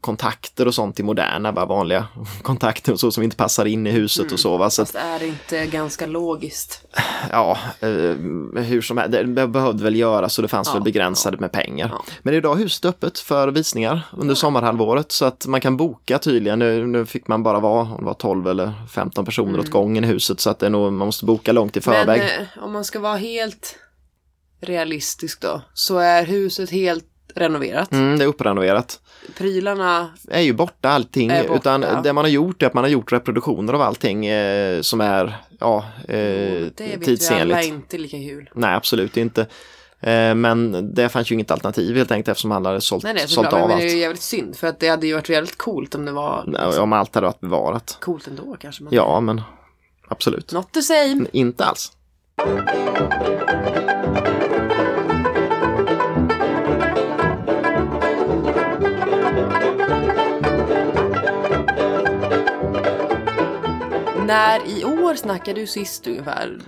kontakter och sånt till moderna, bara vanliga kontakter och så som inte passar in i huset och så. Va? så att, Fast är det inte ganska logiskt? ja, eh, hur som helst, det behövde väl göras så det fanns Ja, väl begränsade med pengar. Ja. Men idag är huset öppet för visningar under sommarhalvåret så att man kan boka tydligen. Nu, nu fick man bara vara, om det var 12 eller 15 personer åt gången i huset så att det är nog, man måste boka långt i förväg. Men eh, om man ska vara helt realistisk då, så är huset helt renoverat. Mm, det är upprenoverat. Prylarna, är ju borta allting. Borta. Utan det man har gjort är att man har gjort reproduktioner av allting eh, som är ja, eh, det vet vi alla tidsenligt. inte lika kul. Nej, absolut inte. Eh, men det fanns ju inget alternativ helt enkelt eftersom alla hade sålt, Nej, nej, sålt av Men det är allt. ju jävligt synd, för att det hade ju varit väldigt coolt om det var Nej, Om allt hade varit bevarat. coolt ändå kanske. Men Ja, men absolut. Not the same. Inte alls. När i år snackade du sist ungefär?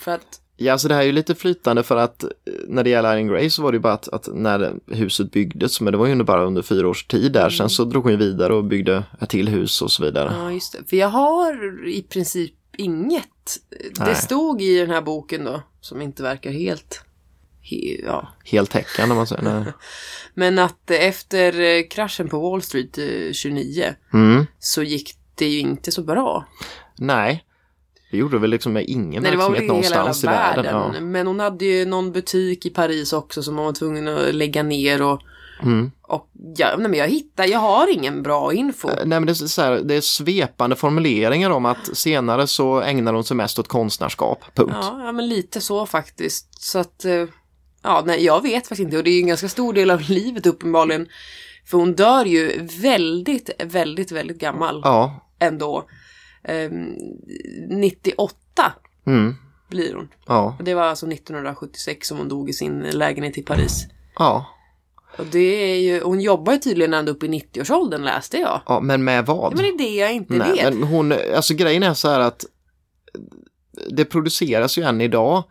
För att, Ja, så det här är ju lite flytande för att eh, när det gäller Iron Grey så var det ju bara att, att när huset byggdes, men det var ju bara under fyra års tid där, sen så drog hon ju vidare och byggde ett till hus och så vidare. ja just det. För jag har i princip inget. Det Nej. stod i den här boken då, som inte verkar helt, he, ja. Heltäckande om man säger. Nej. Men att eh, efter eh, kraschen på Wall Street eh, 29 Mm. så gick det ju inte så bra. Nej, det gjorde väl liksom med ingen Nej, verksamhet i hela, någonstans i hela världen. världen. Ja. Men hon hade ju någon butik i Paris också som hon var tvungen att lägga ner och, Mm. och ja, nej, men jag hittar, jag har ingen bra info. Nej, men det är, så här, det är svepande formuleringar om att senare så ägnar hon sig mest åt konstnärskap. Punkt. Ja, ja, men lite så faktiskt. Så att, eh, ja, nej, jag vet faktiskt inte. Och det är ju en ganska stor del av livet uppenbarligen. För hon dör ju väldigt, väldigt, väldigt gammal Ja. ändå. Ehm, 98 Mm. blir hon. Ja. Och det var alltså 1976 som hon dog i sin lägenhet i Paris. Ja. Och det är ju, hon jobbar ju tydligen ända upp i 90-årsåldern läste jag. ja, men med vad? Ja, men det är det jag inte Nej, vet. men hon, alltså grejen är så här att det produceras ju än idag,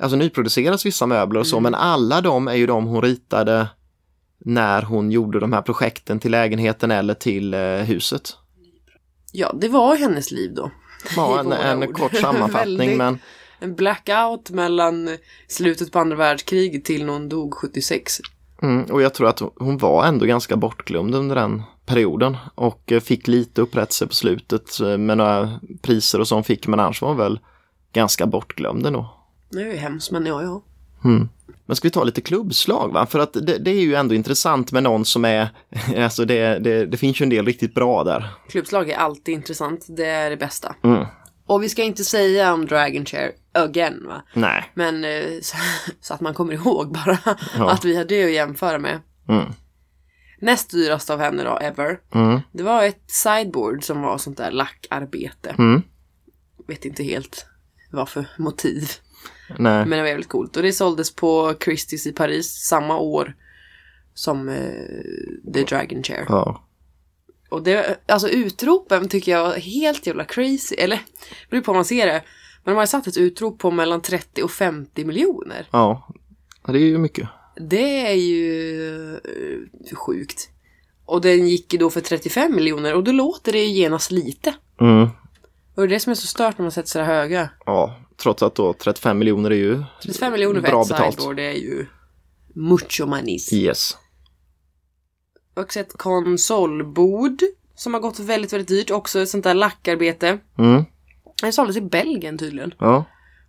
alltså nyproduceras vissa möbler och så, Mm. men alla de är ju de hon ritade när hon gjorde de här projekten till lägenheten eller till eh, huset. Ja, det var hennes liv då. Ja, en, en kort sammanfattning, men En blackout mellan slutet på andra världskriget till när hon dog 76. mm, och jag tror att hon var ändå ganska bortglömd under den perioden och eh, fick lite upprättelse på slutet eh, med några priser och sånt fick men annars var hon väl ganska bortglömd ändå. Det är ju hemskt men ja, ja. Men ska vi ta lite klubbslag va? För att det, det är ju ändå intressant med någon som är, alltså det, det, det finns ju en del riktigt bra där. Klubbslag är alltid intressant. Det är det bästa. Mm. Och vi ska inte säga om Dragon Chair again va? Nej. Men eh, så, så att man kommer ihåg bara Ja. att vi har det att jämföra med. Mm. Näst dyrast av henne då, ever. Mm. Det var ett sideboard som var sånt där lackarbete. Mm. Vet inte helt vad för motiv. Nej. Men det var väldigt coolt. Och det såldes på Christie's i Paris samma år som eh, The Dragon Chair. Ja. Och det, alltså utropen tycker jag var helt jävla crazy. Eller, det beror på hur man ser det. Men de har satt ett utrop på mellan 30 och 50 miljoner. Ja. Ja, Det är ju mycket. Det är ju eh, sjukt. Och den gick ju då för 35 miljoner och då låter det ju genast lite. Mm. Och det är det som är så stört när man sätter här höga. Ja, trots att då 35 miljoner är ju 35 miljoner för bra ett betalt. sideboard, det är ju mucho manis. Yes. Också ett konsolbord som har gått väldigt, väldigt dyrt. Också ett sånt där lackarbete. Mm. Det såldes i Belgien tydligen. Ja.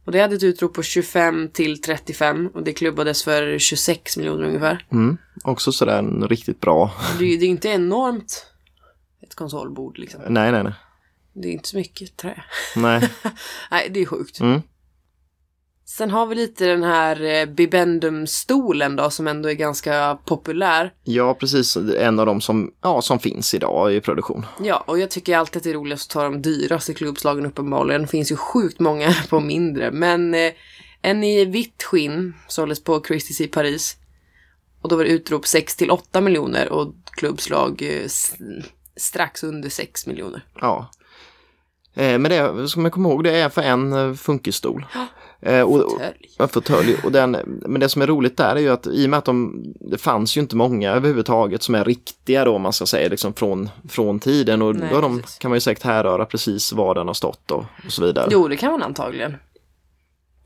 Och det hade ett utrop på 25 till 35 och det klubbades för 26 miljoner ungefär. Mm. Också sådär en riktigt bra. Det är ju det är inte enormt ett konsolbord liksom. Nej, nej, nej. Det är inte så mycket trä. Nej. Nej, det är sjukt. Mm. Sen har vi lite den här eh, Bibendum-stolen då som ändå är ganska populär. Ja, precis. En av dem som, ja, som finns idag i produktion. Ja, och jag tycker alltid att det är roligast att ta de dyraste klubbslagen uppenbarligen. Det finns ju sjukt många på mindre. Men eh, en i vitt skinn såldes på Christie's i Paris. Och då var det utrop 6 till 8 miljoner och klubbslag eh, strax under 6 miljoner. Ja. Eh, men det ska man komma ihåg, det är för en eh, funkisstol. Eh, och, och. Och den, men det som är roligt där är ju att i och med att de, det fanns ju inte många överhuvudtaget som är riktiga då, om man ska säga, liksom från, från tiden. Och Nej, då de, kan man ju säkert härröra precis var den har stått och, och så vidare. Jo, det kan man antagligen.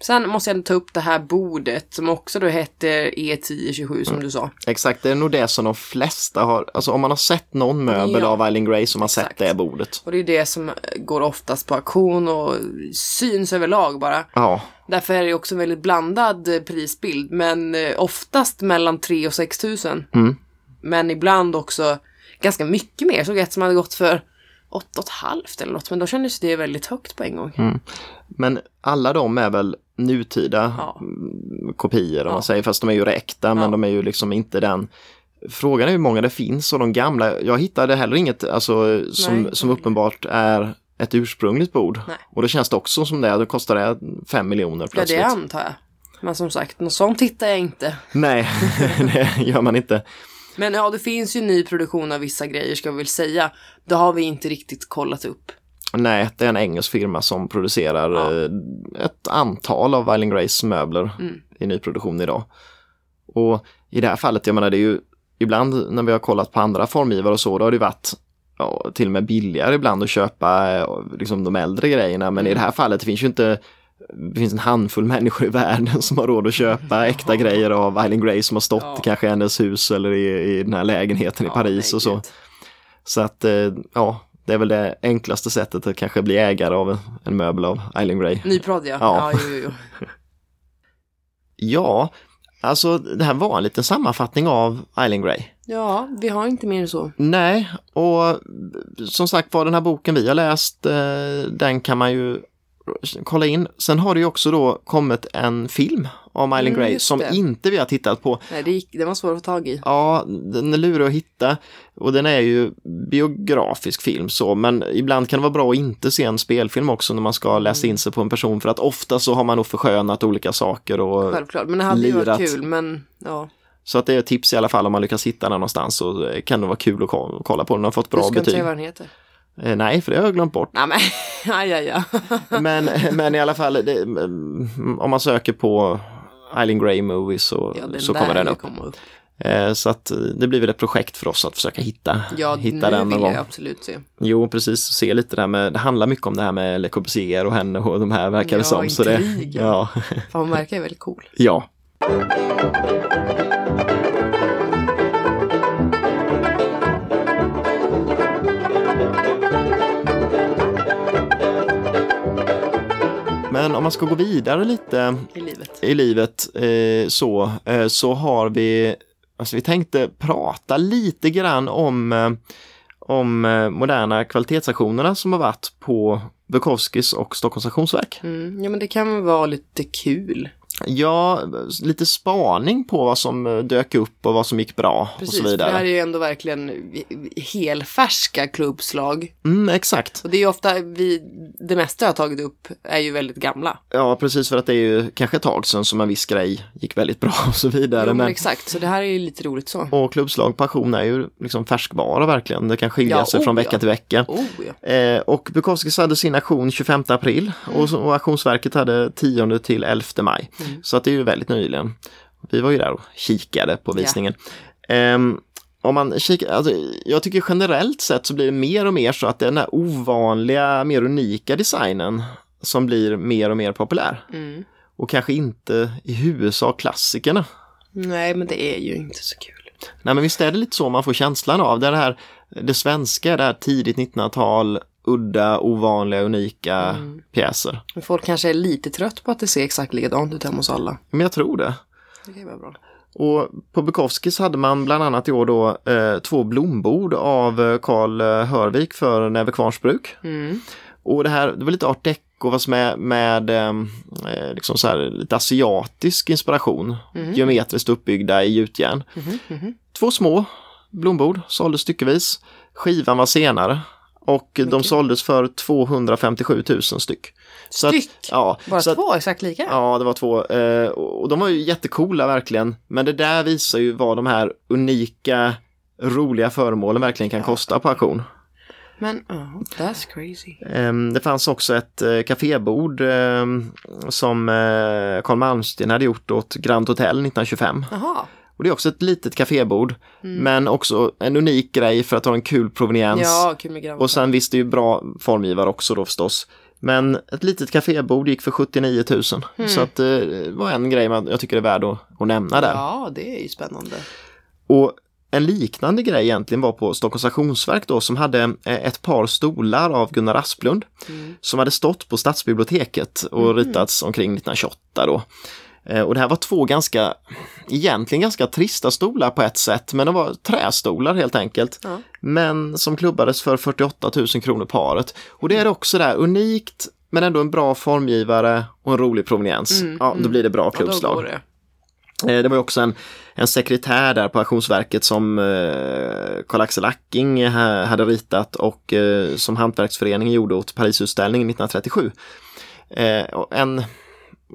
Sen måste jag ta upp det här bordet som också då hette E1027 som du sa. Exakt, det är nog det som de flesta har, alltså om man har sett någon möbel Ja. av Eileen Gray som har sett Exakt. det bordet. Och det är det som går oftast på auktion och syns överlag bara. Ja, Därför är det också en väldigt blandad prisbild. Men eh, oftast mellan 3 och 6 tusen. Mm. Men ibland också ganska mycket mer. Jag såg ett som hade gått för 8,5 eller något. Men då kändes det väldigt högt på en gång. Mm. Men alla de är väl nutida Ja. mm, kopior om Ja. man säger, fast de är ju räkta men Ja. de är ju liksom inte den Frågan är hur många det finns och de gamla, jag hittade heller inget alltså, som, inte som uppenbart är ett ursprungligt bord. Nej. Och då känns det också som det, då kostar det 5 miljoner Ja, plötsligt. det antar jag. Men som sagt, något sånt hittar jag inte. Nej, det gör man inte. Men ja, det finns ju ny produktion av vissa grejer ska vi väl säga. Det har vi inte riktigt kollat upp. Nej, det är en engelsk firma som producerar Ja. eh, ett antal av Eileen Grays möbler Mm. i nyproduktion idag. Och i det här fallet, jag menar det är ju ibland när vi har kollat på andra formgivare och så, då har det varit ja, till och med billigare ibland att köpa eh, liksom de äldre grejerna. Men i Mm. det här fallet det finns ju inte det finns en handfull människor i världen som har råd att köpa äkta grejer av Eileen Gray som har stått Ja. kanske i hennes hus eller i, i den här lägenheten i Ja, Paris nej, och så. gud. Så att eh, ja, det är väl det enklaste sättet att kanske bli ägare av en, möbel av Eileen Gray. Nyprodd ja. Ja. Ja, jo, jo, jo. Ja, alltså det här var en liten sammanfattning av Eileen Gray. ja, vi har inte mer än så. Nej, och som sagt var den här boken vi har läst, eh, den kan man ju kolla in. Sen har det ju också då kommit en film om Eileen Mm, Gray just som det. inte vi har tittat på. Nej, det, gick, det var svårt att få tag i. Ja, den är lurig att hitta och den är ju biografisk film så, men ibland kan det vara bra att inte se en spelfilm också när man ska läsa in sig på en person för att ofta så har man nog förskönat olika saker och Självklart. Men det hade ju varit lirat. kul, men ja. så att det är ett tips i alla fall om man lyckas hitta den någonstans så kan det vara kul att ko- kolla på den. Den har fått Du bra ska inte betyg. säga vad den heter. Eh, nej, för det har jag glömt bort. Nej men, aj, aj, aj. Men, men i alla fall, det, mm, om man söker på Eileen Gray Movies så, Ja, så kommer den vill upp. komma upp. Eh, Så att eh, det blir väl ett projekt för oss att försöka hitta, Ja, hitta nu den vill någon gång. jag absolut se. Jo, precis. Se lite där med, det handlar mycket om det här med Le Corbusier och henne och de här verkar det Ja, som. Så det, intrig, ja. För hon verkar ju väldigt cool. ja. Men om man ska gå vidare lite I livet. i livet eh, så, eh, så har vi, alltså vi tänkte prata lite grann om, eh, om eh, moderna kvalitetsaktionerna som har varit på Bukowskis och Stockholms Stationsverk. Mm. Ja, men det kan vara lite kul. Ja, lite spaning på vad som eh, dök upp och vad som gick bra Precis, och så för det här är vidare. ju ändå verkligen helfärska klubbslag. Mm, exakt. Och det är ju ofta, vi, det mesta jag har tagit upp är ju väldigt gamla. Ja, precis för att det är ju kanske ett tag sedan som en viss grej gick väldigt bra och så vidare. Jo, men exakt, så det här är ju lite roligt så. och klubbslag på auktion är ju liksom färskvara verkligen. Det kan skilja Ja, sig oh från vecka ja. till vecka. Oh ja. Eh, och Bukowskis hade sin auktion 25 april och, så- och auktionsverket hade 10 till 11 maj. Så att det är ju väldigt nyligen. Vi var ju där och kikade på visningen. Ehm, om man kikar, alltså, jag tycker generellt sett så blir det mer och mer så att den här ovanliga, mer unika designen som blir mer och mer populär. Mm. Och kanske inte i huvudsak klassikerna. Nej, men det är ju inte så kul. Nej men visst är det lite så man får känslan av. Det här, det svenska, det här tidigt 1900-tal, udda, ovanliga, unika Mm. pjäser. Men folk kanske är lite trött på att det ser exakt likadant ut hemma hos alla. Men jag tror det. Det kan vara bra. Och på Bukowskis hade man bland annat i år då eh, två blombord av eh, Karl eh, Hörvik för Näve Kvarnsbruk. Mm. Och det här, det var lite art deco fast med, med ehm, eh, liksom så här, lite asiatisk inspiration. Geometriskt uppbyggda i gjutjärn. Mhm. Två små blombord såldes styckevis. Skivan var senare. Och de Mycket. såldes för 257 000 styck. Så Styck? Att, ja, Bara så att, två exakt lika? Ja, det var två. Eh, och de var ju jättecoola verkligen. Men det där visar ju vad de här unika, roliga föremålen verkligen kan kosta på auktion. Men, oh, that's crazy. Ehm, Det fanns också ett eh, kafébord ehm, som eh, Carl Malmsten hade gjort åt Grand Hotel 1925. Jaha. Och det är också ett litet kafébord, men också en unik grej för att ha en kul proveniens. Ja, kul. Och sen visst, det är ju bra formgivare också då förstås. Men ett litet kafébord gick för 79 000. Så att eh, det var en grej man, jag tycker är värd att, att nämna där. Ja, det är ju spännande. Och en liknande grej egentligen var på Stockholms Stationsverk då som hade eh, ett par stolar av Gunnar Asplund som hade stått på stadsbiblioteket och ritats omkring 1928 då. Eh, Och det här var två ganska, egentligen ganska trista stolar på ett sätt, men de var trästolar helt enkelt. Ja. Men som klubbades för 48 000 kronor paret. Och det är också där unikt, men ändå en bra formgivare och en rolig proveniens. ja, då blir det bra Ja, klubbslag. det. Eh, Det var också en, en sekretär där på Auktionsverket som eh, Karl-Axel Acking ha- hade ritat och eh, som Hantverksföreningen gjorde åt Parisutställningen 1937. Eh, en,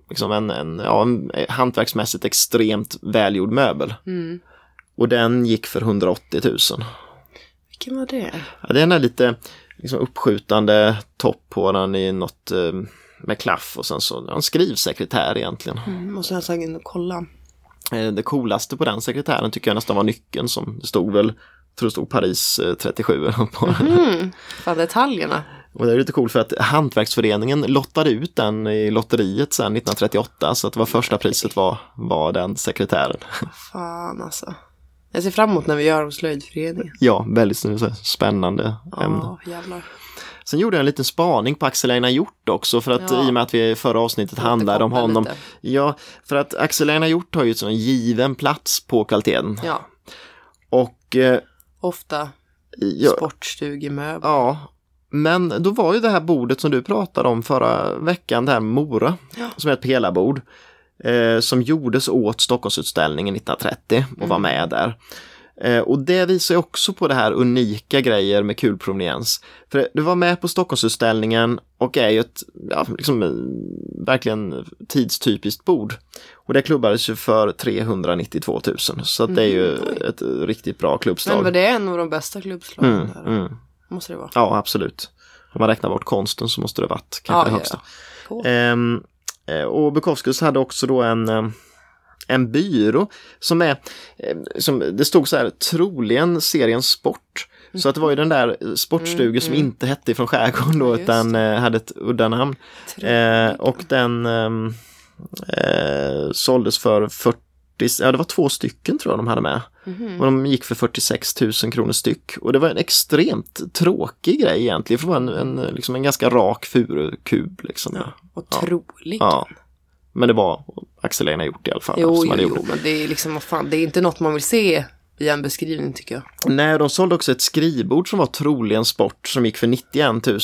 liksom en, en, ja, en hantverksmässigt extremt välgjord möbel. Mm. Och den gick för 180 000. Vilken var det? Ja, är den där lite liksom, uppskjutande topp på den i något eh, med klaff och sen så en skrivsekretär egentligen. Mm, måste nästan gå in och kolla. Eh, Det coolaste på den sekretären tycker jag nästan var nyckeln som det stod väl, jag tror det stod Paris eh, 37 eller något på. Mm. Fan, detaljerna. Och det är lite coolt för att Hantverksföreningen lottade ut den i lotteriet sen 1938 så att det var första priset var, var den sekretären. Fan alltså. Jag ser fram emot när vi gör hos slöjdföreningen. Ja, väldigt spännande ämne. Ja, jävlar. Sen gjorde jag en liten spaning på Axel Einar Hjort också för att Ja. i och med att vi i förra avsnittet handlade om honom. lite. Ja, för att Axel Einar Hjort har ju en given plats på kvaliteten. Ja, Och eh, ofta ja, sportstugemöbel. Ja, men då var ju det här bordet som du pratade om förra veckan, det här Mora, Ja. som är ett pelarbord, eh, som gjordes åt Stockholmsutställningen 1930 och var med där. Eh, och det visar ju också på det här unika grejer med kul proveniens. För det- var med på Stockholmsutställningen och är ju ett, ja, liksom, eh, verkligen tidstypiskt bord. Och det klubbades ju för 392 000, så det är ju ett riktigt bra klubbslag. Men var det en av de bästa klubbslagen? Mm, där? mm. Måste det vara. Ja, absolut. Om man räknar bort konsten så måste det varit kanske Ja, det ja, högsta. Cool. Ehm, eh, och Bukowskis hade också då en, eh, en byrå som är, eh, som, det stod så här, troligen serien Sport. Så att det var ju den där sportstugan som inte hette ifrån skärgården då Mm, Ja, just utan hade ett udda namn. Eh, och den ehm, eh, såldes för 40 ja det var två stycken tror jag de hade med. Och de gick för 46 000 kronor styck. Och det var en extremt tråkig grej egentligen, för det var en, en, liksom en ganska rak furukub. Liksom. Ja. Otroligt. ja. Men det var Axel Einar gjort i alla fall. Jo, jo, jo, men det är liksom, vad fan, det är inte något man vill se i en beskrivning tycker jag. Nej, de sålde också ett skrivbord som var troligen sport som gick för 91 000.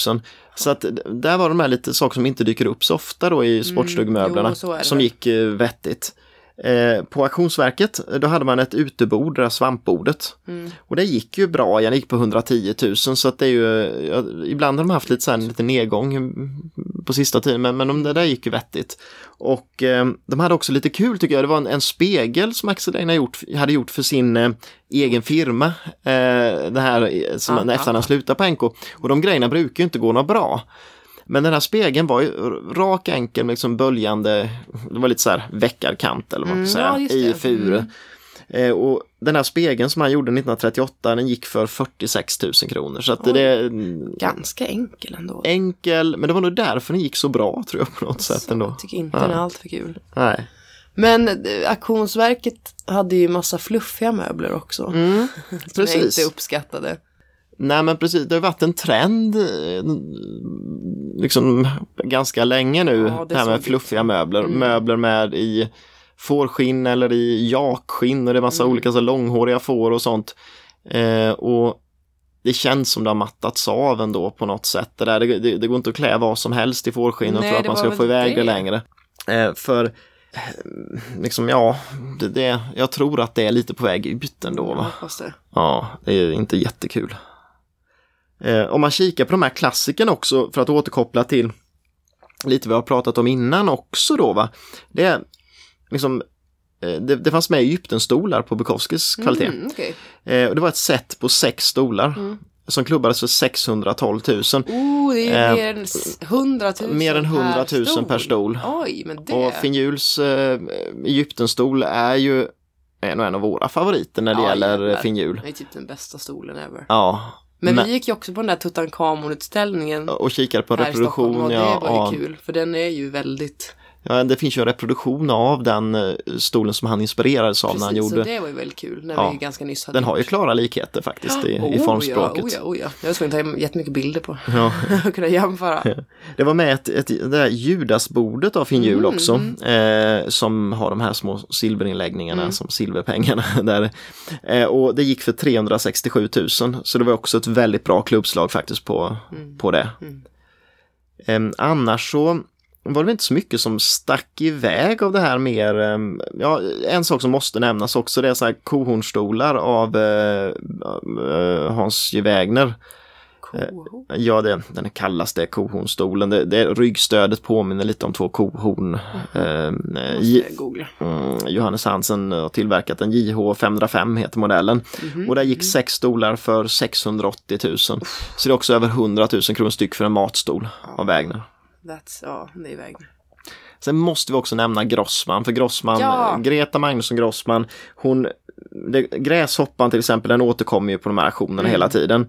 Så att där var de här lite saker som inte dyker upp så ofta då i sportstugmöblerna Mm, som gick eh, vettigt. Eh, på auktionsverket då hade man ett utebord, det där svampbordet. Mm. Och det gick ju bra, jag gick på 110 000 så att det är ju, ja, ibland har de haft lite, så här, lite nedgång på sista tiden men, men de, det där gick ju vettigt. Och eh, de hade också lite kul tycker jag, det var en, en spegel som Axel Einar gjort, hade gjort för sin eh, egen firma. Eh, det här eh, som, Ja, efter han slutat på NK. Och de grejerna brukar ju inte gå något bra. Men den här spegeln var ju rak, enkel, liksom böljande, det var lite så här veckarkant eller vad man Mm, ska ja, säga, just i furu. Mm. Eh, och den här spegeln som han gjorde 1938, den gick för 46 000 kronor. Så att det är mm, Ganska enkel ändå. enkel, men det var nog därför den gick så bra tror jag på något sätt ändå. Jag tycker inte Ja. den är allt för kul. Nej. Men eh, auktionsverket hade ju massa fluffiga möbler också. Som jag precis. inte uppskattade. Nej men precis, det har varit en trend eh, liksom ganska länge nu, Ja, det det här med fluffiga ut. möbler. Mm. Möbler med i fårskinn eller i jakskinn och det är massa Mm. olika så långhåriga får och sånt. Eh, och det känns som det har mattats av ändå på något sätt. Det, där, det, det, det går inte att klä vad som helst i fårskinn och tro att det man ska få iväg det, det. längre. Eh, för eh, liksom ja, det, det, jag tror att det är lite på väg ut ändå. Va? det. Ja, det är inte jättekul. Eh, om man kikar på de här klassikerna också för att återkoppla till lite vi har pratat om innan också då va. Det är liksom eh, det, det fanns med Egyptenstolar på Bukowskis kvalitet. Mm, okej. Eh, och det var ett set på sex stolar Mm. som klubbades för 612 000. Oh, det är Eh, mer än s- 100 000 mer än 100 000 per stol. Oj, men det... Och Finjuls eh, Egyptenstol är ju en, en av våra favoriter när det Ja, gäller. Finjul. Det är typ den bästa stolen ever. Ja, Men, Men- vi gick ju också på den där Tutankhamon-utställningen och kikade på här i Stockholm reproduktion. och det var ju kul. För den är ju väldigt... Ja, det finns ju en reproduktion av den eh, stolen som han inspirerades av när han Precis, så gjorde. det var ju väldigt kul när Ja. vi ganska nyss hade Den har ju klara likheter faktiskt i, i Oh, formspråket. Oh, ja, oh, ja. Jag var tvungen att ta jättemycket bilder på. Ja. och kunna jämföra. Det var med ett, ett, det där Judasbordet av Finjul Mm, också. Eh, som har de här små silverinläggningarna Mm. som silverpengarna. Där. Eh, och det gick för 367 000. Så det var också ett väldigt bra klubbslag faktiskt på, Mm. på det. Eh, annars så var det inte så mycket som stack iväg av det här mer. eh, Ja, en sak som måste nämnas också det är så här kohornstolar av eh, eh, Hans J. Wägner. Cool. Ja, det, den kallas det kohornstolen. Det, det, ryggstödet påminner lite om två kohorn. Eh, Måste J- mm, Johannes Hansen har tillverkat en JH 505 heter modellen. Och där gick sex stolar för 680 000. Så det är också över 100 000 kronor styck för en matstol av Wägner. That's, ja, det är vägen. Sen måste vi också nämna Grossman, för Grossman, Ja. Greta Magnusson Grossman, hon, det, gräshoppan till exempel, den återkommer ju på de här auktionerna hela tiden.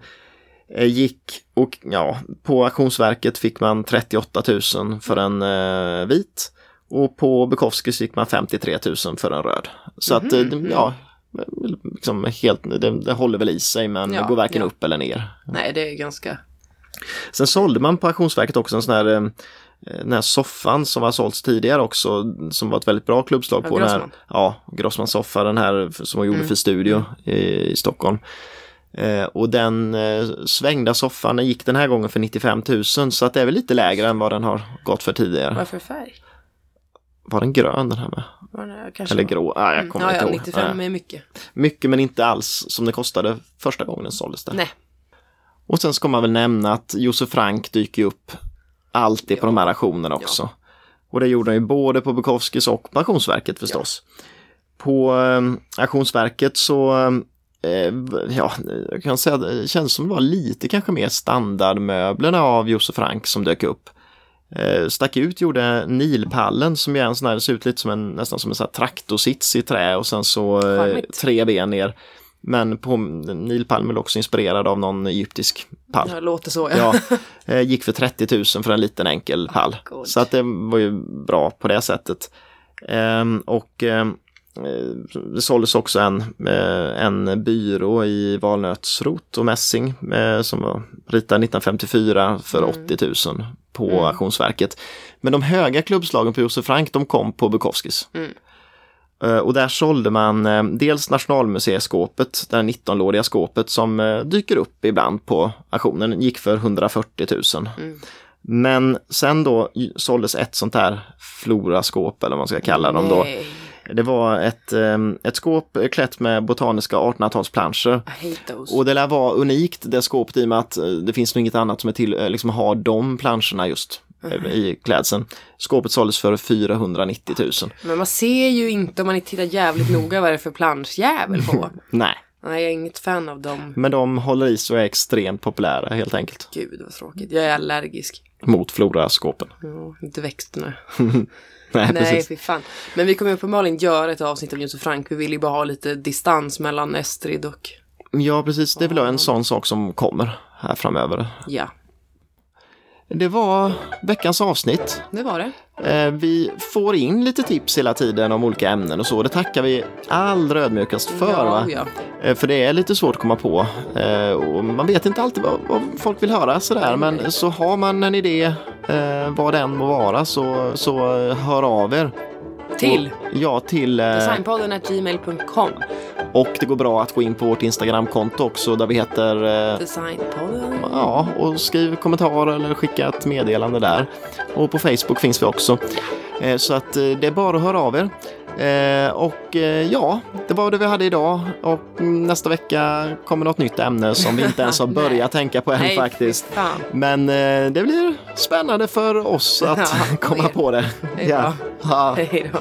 Eh, Gick och ja, på auktionsverket fick man 38 000 för en eh, vit och på Bukowskis fick man 53 000 för en röd. Så att eh, det- ja, liksom helt, det, det håller väl i sig men Ja, det går varken ja. upp eller ner. Nej, det är ganska... Sen sålde man på auktionsverket också en sån här eh, den här soffan som har sålts tidigare också som var ett väldigt bra klubbslag Ja, på. Den här, Grossman. ja, Grossman soffa, den här som hon gjorde Mm. för studio i, i Stockholm. Eh, och den eh, svängda soffan den gick den här gången för 95 000 så att det är väl lite lägre än vad den har gått för tidigare. Vad för färg? Var den grön den här med? Kanske Eller grå? Ah, jag Mm. kommer Ja, inte ja, ihåg. 95 Nej. är mycket. Mycket men inte alls som det kostade första gången den såldes det. Nej. Och sen ska man väl nämna att Josef Frank dyker upp alltid på Ja. de här auktionerna också. Och det gjorde han ju både på Bukowskis och på Auktionsverket förstås. På eh, Auktionsverket så, eh, ja, jag kan säga det känns som det var lite kanske mer standardmöblerna av Josef Frank som dök upp. Eh, stack ut gjorde Nilpallen som är en sån här, det ser ut lite som en, nästan som en sån här traktorsits i trä och sen så eh, tre ben ner. Men på Nilpallen är också inspirerad av någon egyptisk pall. Det låter så, ja. Ja, eh, gick för 30 000 för en liten enkel pall. God. Så att det var ju bra på det sättet. Ehm, och ehm, eh, det såldes också en, eh, en byrå i valnötsrot och mässing som var ritad 1954 för 80 000 på Mm. Auktionsverket. Men de höga klubbslagen på Josef Frank de kom på Bukowskis. Mm. Eh, Och där sålde man eh, dels Nationalmuseeskåpet, det här 19-lådiga skåpet som eh, dyker upp ibland på auktionen, gick för 140 000. Mm. Men sen då såldes ett sånt här floraskåp eller vad man ska kalla dem då. Nej, Det var ett, eh, ett skåp klätt med botaniska 1800-talsplanscher. I hate those. Och det lär vara unikt det skåpet i och med att det finns nog inget annat som är till, liksom har de planscherna just i klädseln. Skåpet såldes för 490 000. Men man ser ju inte om man inte tittar jävligt noga vad det är för planschjävel på. Nej, Nej, jag är inget fan av dem. men de håller i sig och är extremt populära helt enkelt. Gud vad tråkigt. Jag är allergisk. Mot floraskåpen. Ja, inte växterna. Nej, Nej, precis. fy fan. Men vi kommer uppenbarligen göra ett avsnitt om Josef Frank. Vi vill ju bara ha lite distans mellan Estrid och... Ja, precis. Det är väl en sån sak som kommer här framöver. Ja, Det var veckans avsnitt. det var det. Eh, Vi får in lite tips hela tiden om olika ämnen och så. Det tackar vi allra ödmjukast för. ja, ja. Eh, För det är lite svårt att komma på. Eh, Och man vet inte alltid vad, folk vill höra sådär. Men så har man en idé, vad den må vara, så, så hör av er. Till Och, ja, till... eh, designpodden gmail.com. Och det går bra att gå in på vårt Instagramkonto också där vi heter eh, Designpodden. Ja, och skriv kommentarer eller skicka ett meddelande där. Och på Facebook finns vi också. Eh, Så att eh, det är bara att höra av er. Eh, Och eh, ja, det var det vi hade idag. Och nästa vecka kommer något nytt ämne som vi inte ens har börjat tänka på än Nej, faktiskt. Men eh, det blir spännande för oss att Ja, komma på det. det är bra. Ja. Hej då.